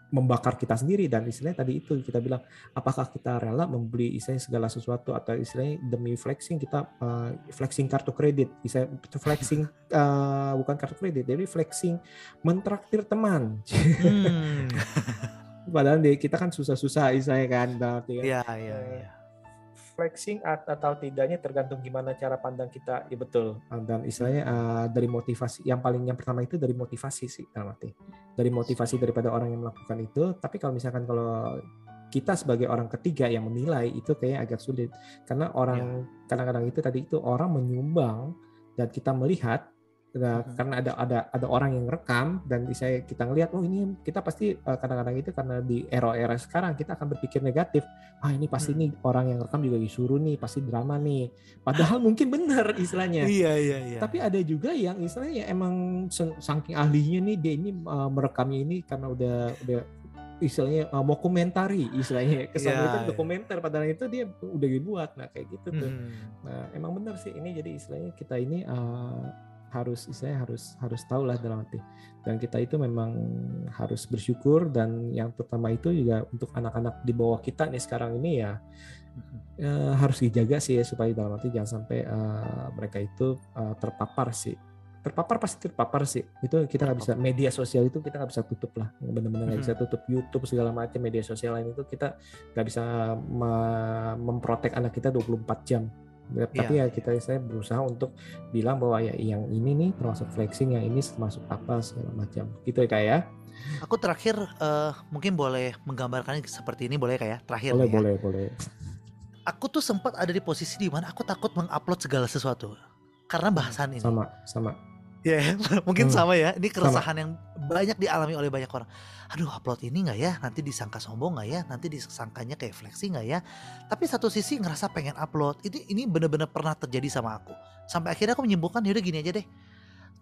membakar kita sendiri dan istilahnya tadi itu kita bilang apakah kita rela membeli istilahnya segala sesuatu atau istilahnya demi flexing kita uh, flexing kartu kredit istilahnya flexing uh, bukan kartu kredit jadi flexing mentraktir teman. Hmm. padahal kita kan susah-susah istilahnya kan berarti kan. Iya iya iya flexing atau tidaknya tergantung gimana cara pandang kita ya betul dan istilahnya uh, dari motivasi yang paling yang pertama itu dari motivasi sih dalam arti dari motivasi daripada orang yang melakukan itu tapi kalau misalkan kalau kita sebagai orang ketiga yang menilai itu kayak agak sulit karena orang ya. kadang-kadang ya. itu tadi itu orang menyumbang dan kita melihat Nah, hmm. karena ada ada ada orang yang rekam dan saya kita ngelihat oh ini kita pasti uh, kadang-kadang itu karena di era-era sekarang kita akan berpikir negatif ah ini pasti hmm. nih orang yang rekam juga disuruh nih pasti drama nih padahal mungkin benar istilahnya iya iya iya tapi ada juga yang istilahnya ya emang saking ahlinya nih dia ini uh, merekamnya ini karena udah udah istilahnya uh, mau komentari istilahnya kesan yeah, itu yeah. komentar padahal itu dia udah dibuat nah kayak gitu tuh hmm. nah emang benar sih ini jadi istilahnya kita ini uh, harus saya harus harus tahu lah dalam arti. Dan kita itu memang harus bersyukur dan yang pertama itu juga untuk anak-anak di bawah kita nih sekarang ini ya uh, harus dijaga sih ya supaya dalam arti jangan sampai uh, mereka itu uh, terpapar sih. Terpapar pasti terpapar sih. Itu kita nggak bisa media sosial itu kita nggak bisa tutup lah. Benar-benar nggak bisa tutup YouTube segala macam media sosial lain itu kita nggak bisa memprotek anak kita 24 jam tapi ya kita saya berusaha untuk bilang bahwa ya yang ini nih termasuk flexing, yang ini termasuk apa segala macam. Gitu ya kayak ya. Aku terakhir uh, mungkin boleh menggambarkan seperti ini boleh kayak ya? terakhir boleh ya. boleh boleh. Aku tuh sempat ada di posisi di mana aku takut mengupload segala sesuatu karena bahasan ini. Sama sama Ya, yeah, mungkin hmm. sama ya. Ini keresahan Sama. yang banyak dialami oleh banyak orang. Aduh, upload ini nggak ya? Nanti disangka sombong nggak ya? Nanti disangkanya kayak flexing nggak ya? Tapi satu sisi ngerasa pengen upload. Ini ini bener-bener pernah terjadi sama aku. Sampai akhirnya aku menyimpulkan, yaudah gini aja deh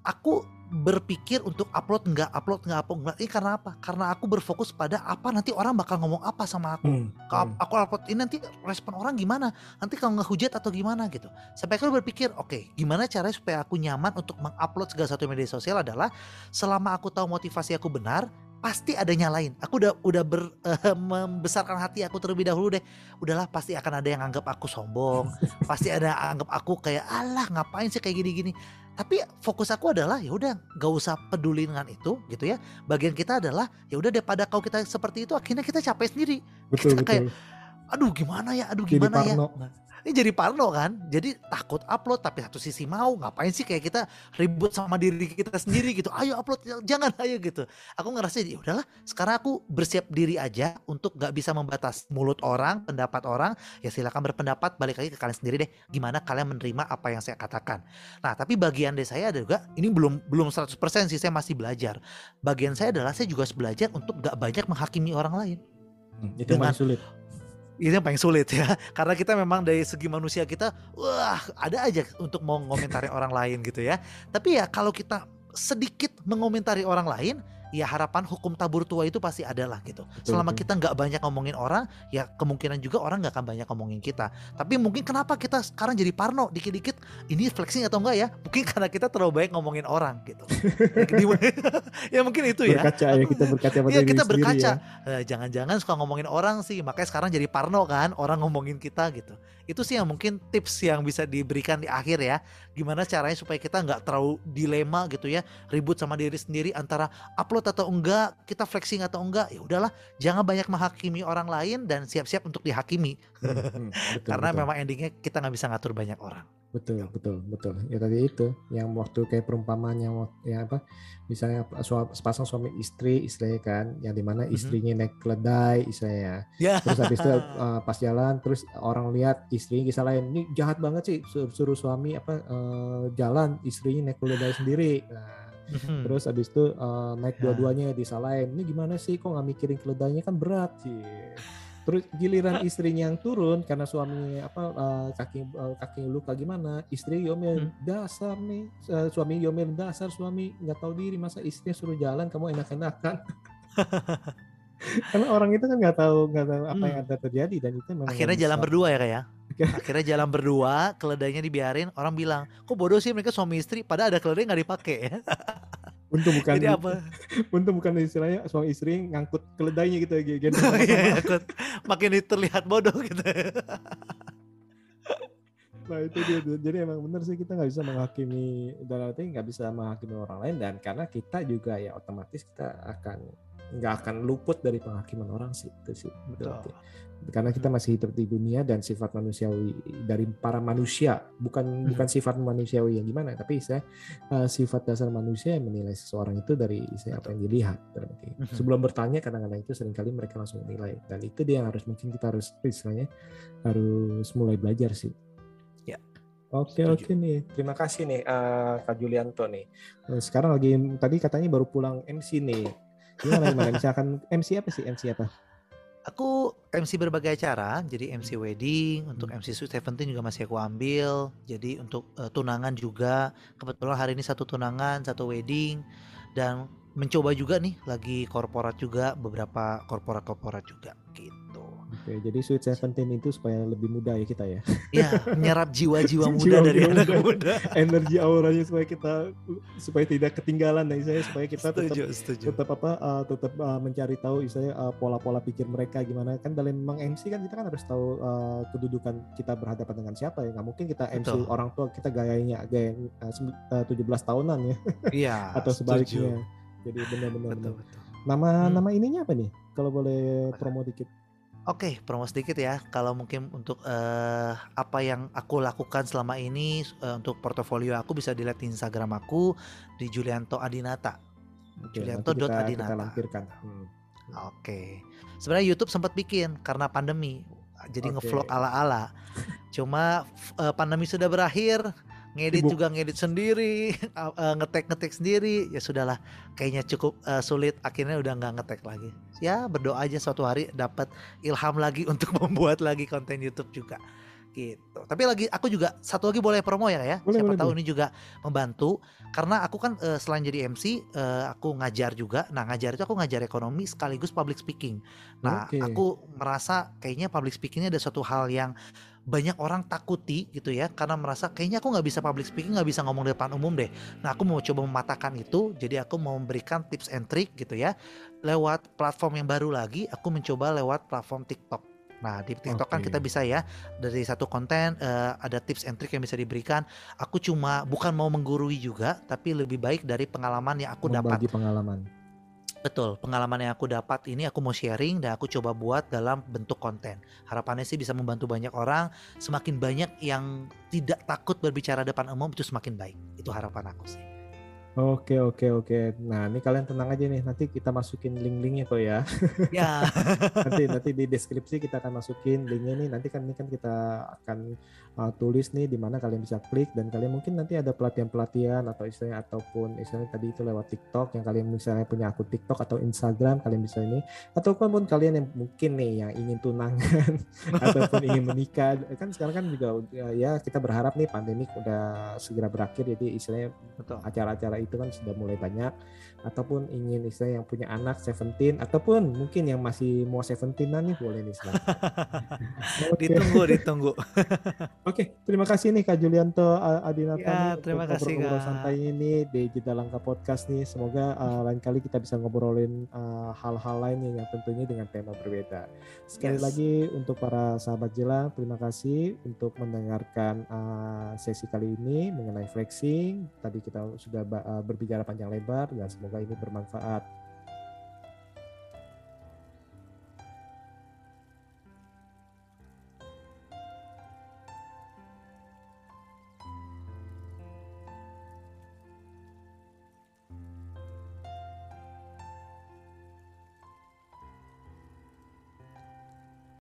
aku berpikir untuk upload nggak upload nggak upload nggak ini karena apa? Karena aku berfokus pada apa nanti orang bakal ngomong apa sama aku. Hmm, kalau hmm. aku upload ini nanti respon orang gimana? Nanti kalau ngehujat atau gimana gitu. Sampai aku berpikir oke okay, gimana caranya supaya aku nyaman untuk mengupload segala satu media sosial adalah selama aku tahu motivasi aku benar pasti ada nyalain. Aku udah udah ber, uh, membesarkan hati aku terlebih dahulu deh. Udahlah pasti akan ada yang anggap aku sombong, pasti ada yang anggap aku kayak alah ngapain sih kayak gini-gini. Tapi fokus aku adalah ya udah gak usah peduli dengan itu gitu ya. Bagian kita adalah ya udah daripada kau kita seperti itu akhirnya kita capek sendiri. Betul, kita betul. kayak aduh gimana ya, aduh gimana Jadi ya. Nah, ini jadi parno kan? Jadi takut upload tapi satu sisi mau. Ngapain sih kayak kita ribut sama diri kita sendiri gitu? Ayo upload jangan ayo gitu. Aku ngerasa ya udahlah sekarang aku bersiap diri aja untuk gak bisa membatas mulut orang pendapat orang. Ya silakan berpendapat balik lagi ke kalian sendiri deh. Gimana kalian menerima apa yang saya katakan? Nah tapi bagian dari saya ada juga ini belum belum 100% sih saya masih belajar. Bagian saya adalah saya juga harus belajar untuk gak banyak menghakimi orang lain. Hmm, itu dengan, sulit ini yang paling sulit ya. Karena kita memang dari segi manusia kita wah ada aja untuk mau ngomentari orang lain gitu ya. Tapi ya kalau kita sedikit mengomentari orang lain ya harapan hukum tabur tua itu pasti ada lah gitu. Selama kita nggak banyak ngomongin orang, ya kemungkinan juga orang nggak akan banyak ngomongin kita. Tapi mungkin kenapa kita sekarang jadi parno dikit-dikit ini flexing atau enggak ya? Mungkin karena kita terlalu banyak ngomongin orang gitu. Ya, mungkin itu ya. berkaca ya kita berkaca pada Iya kita sendiri berkaca. ya. Eh, Jangan-jangan suka ngomongin orang sih, makanya sekarang jadi parno kan, orang ngomongin kita gitu. Itu sih yang mungkin tips yang bisa diberikan di akhir ya. Gimana caranya supaya kita nggak terlalu dilema gitu ya, ribut sama diri sendiri antara upload atau enggak, kita flexing atau enggak. Ya udahlah, jangan banyak menghakimi orang lain dan siap-siap untuk dihakimi. Hmm, hmm, betul, Karena betul. memang endingnya kita nggak bisa ngatur banyak orang. Betul betul betul ya tadi itu yang waktu kayak perumpamaan yang yang apa misalnya sepasang suami istri istilahnya kan yang di mana Mhm. istrinya naik keledai istilahnya Ya. terus habis itu uh, pas jalan terus orang lihat istrinya kisah lain ini jahat banget sih suruh, suruh suami apa uh, jalan istrinya naik keledai sendiri nah, Mhm. terus habis itu uh, naik Ya. dua-duanya disalahin ini gimana sih kok nggak mikirin keledainya kan berat sih terus giliran istrinya yang turun karena suaminya apa uh, kaki uh, kaki luka gimana istri yomel Hmm. dasar nih uh, suami yomel dasar suami nggak tahu diri masa istrinya suruh jalan kamu enak-enakan karena orang itu kan nggak tahu nggak tahu apa yang Hmm. akan terjadi dan itu memang Akhirnya jalan bisa. berdua ya kak ya. Akhirnya jalan berdua, keledainya dibiarin. Orang bilang, kok bodoh sih mereka suami istri. Padahal ada keledai nggak dipakai ya. untung bukan Jadi apa? untung bukan istilahnya suami istri ngangkut keledainya gitu ya gitu Iya, makin terlihat bodoh gitu. Nah itu dia. Jadi emang bener sih kita nggak bisa menghakimi dalam arti nggak bisa menghakimi orang lain dan karena kita juga ya otomatis kita akan nggak akan luput dari penghakiman orang sih itu sih berarti. Karena kita masih hidup di dunia dan sifat manusiawi dari para manusia bukan bukan sifat manusiawi yang gimana tapi saya eh, sifat dasar manusia yang menilai seseorang itu dari saya apa yang dilihat. Mhm. Sebelum bertanya kadang-kadang itu sering kali mereka langsung menilai dan itu dia yang harus mungkin kita harus istilahnya harus mulai belajar sih. Ya, Oke setuju. oke nih, terima kasih nih eh, Kak Julianto nih. Eh, Sekarang lagi tadi katanya baru pulang MC nih. Gimana gimana? Misalkan MC apa sih? MC apa? Aku MC berbagai acara, jadi MC wedding, untuk MC Sweet Seventeen juga masih aku ambil. Jadi untuk eh, tunangan juga, kebetulan hari ini satu tunangan, satu wedding, dan mencoba juga nih lagi korporat juga, beberapa korporat-korporat juga gitu. Oke, jadi Sweet Seventeen itu supaya lebih muda ya kita ya. Ya, menyerap jiwa-jiwa muda Jiwa-jiwa dari anak muda. muda. Energi auranya supaya kita supaya tidak ketinggalan nih saya supaya kita tetap Setuju, setuju. tetap apa uh, tetap uh, mencari tahu istilahnya uh, pola-pola pikir mereka gimana kan dalam memang MC kan kita kan harus tahu uh, kedudukan kita berhadapan dengan siapa ya nggak mungkin kita MC Betul. orang tua kita gayanya gaya uh, sem- uh, 17 tahunan ya Iya, atau setuju. sebaliknya jadi benar-benar Betul, benar. betul. nama Hmm. nama ininya apa nih kalau boleh promo dikit Oke, promo sedikit ya. Kalau mungkin untuk eh, apa yang aku lakukan selama ini eh, untuk portofolio aku bisa dilihat di Instagram aku di Julianto Adinata. Oke, Julianto kita, kita lampirkan Hmm. Oke. Sebenarnya YouTube sempat bikin karena pandemi. Jadi Oke. ngevlog ala-ala. Cuma eh, pandemi sudah berakhir, ngedit juga ngedit sendiri, eh, ngetek-ngetek sendiri. Ya sudahlah, kayaknya cukup eh, sulit. Akhirnya udah nggak ngetek lagi. Ya berdoa aja suatu hari dapat ilham lagi untuk membuat lagi konten YouTube juga. Gitu. Tapi lagi aku juga satu lagi boleh promo ya ya. Boleh, Siapa boleh, tahu boleh. ini juga membantu karena aku kan eh, selain jadi MC eh, aku ngajar juga. Nah, ngajar itu aku ngajar ekonomi sekaligus public speaking. Nah, Oke. aku merasa kayaknya public speaking ini ada suatu hal yang banyak orang takuti gitu ya karena merasa kayaknya aku nggak bisa public speaking nggak bisa ngomong di depan umum deh. Nah aku mau coba mematahkan itu jadi aku mau memberikan tips and trick gitu ya lewat platform yang baru lagi aku mencoba lewat platform TikTok. Nah di TikTok kan Oke. kita bisa ya dari satu konten eh, ada tips and trick yang bisa diberikan. Aku cuma bukan mau menggurui juga tapi lebih baik dari pengalaman yang aku dapat. membagi pengalaman Betul, pengalaman yang aku dapat ini aku mau sharing dan aku coba buat dalam bentuk konten. Harapannya sih bisa membantu banyak orang, semakin banyak yang tidak takut berbicara depan umum itu semakin baik. Itu harapan aku sih. Oke oke oke. Nah ini kalian tenang aja nih. Nanti kita masukin link-linknya kok ya. Ya, nanti nanti di deskripsi kita akan masukin linknya nih. Nanti kan ini kan kita akan uh, tulis nih di mana kalian bisa klik dan kalian mungkin nanti ada pelatihan-pelatihan atau istilahnya ataupun istilahnya tadi itu lewat TikTok yang kalian misalnya punya akun TikTok atau Instagram kalian bisa ini. Ataupun pun kalian yang mungkin nih yang ingin tunangan ataupun ingin menikah. Kan sekarang kan juga uh, ya kita berharap nih pandemik udah segera berakhir jadi istilahnya acara-acara itu kan sudah mulai banyak ataupun ingin istilah yang punya anak 17 ataupun mungkin yang masih mau 17 nih boleh nih silahkan. okay. ditunggu ditunggu oke okay, terima kasih nih Kak Julianto Adinata ya, terima kasih ngobrol santai ini di Jeda Langka Podcast nih semoga uh, lain kali kita bisa ngobrolin uh, hal-hal uh, lain yang tentunya dengan tema berbeda sekali yes. lagi untuk para sahabat Jelang terima kasih untuk mendengarkan uh, sesi kali ini mengenai flexing tadi kita sudah uh, berbicara panjang lebar dan semoga semoga ini bermanfaat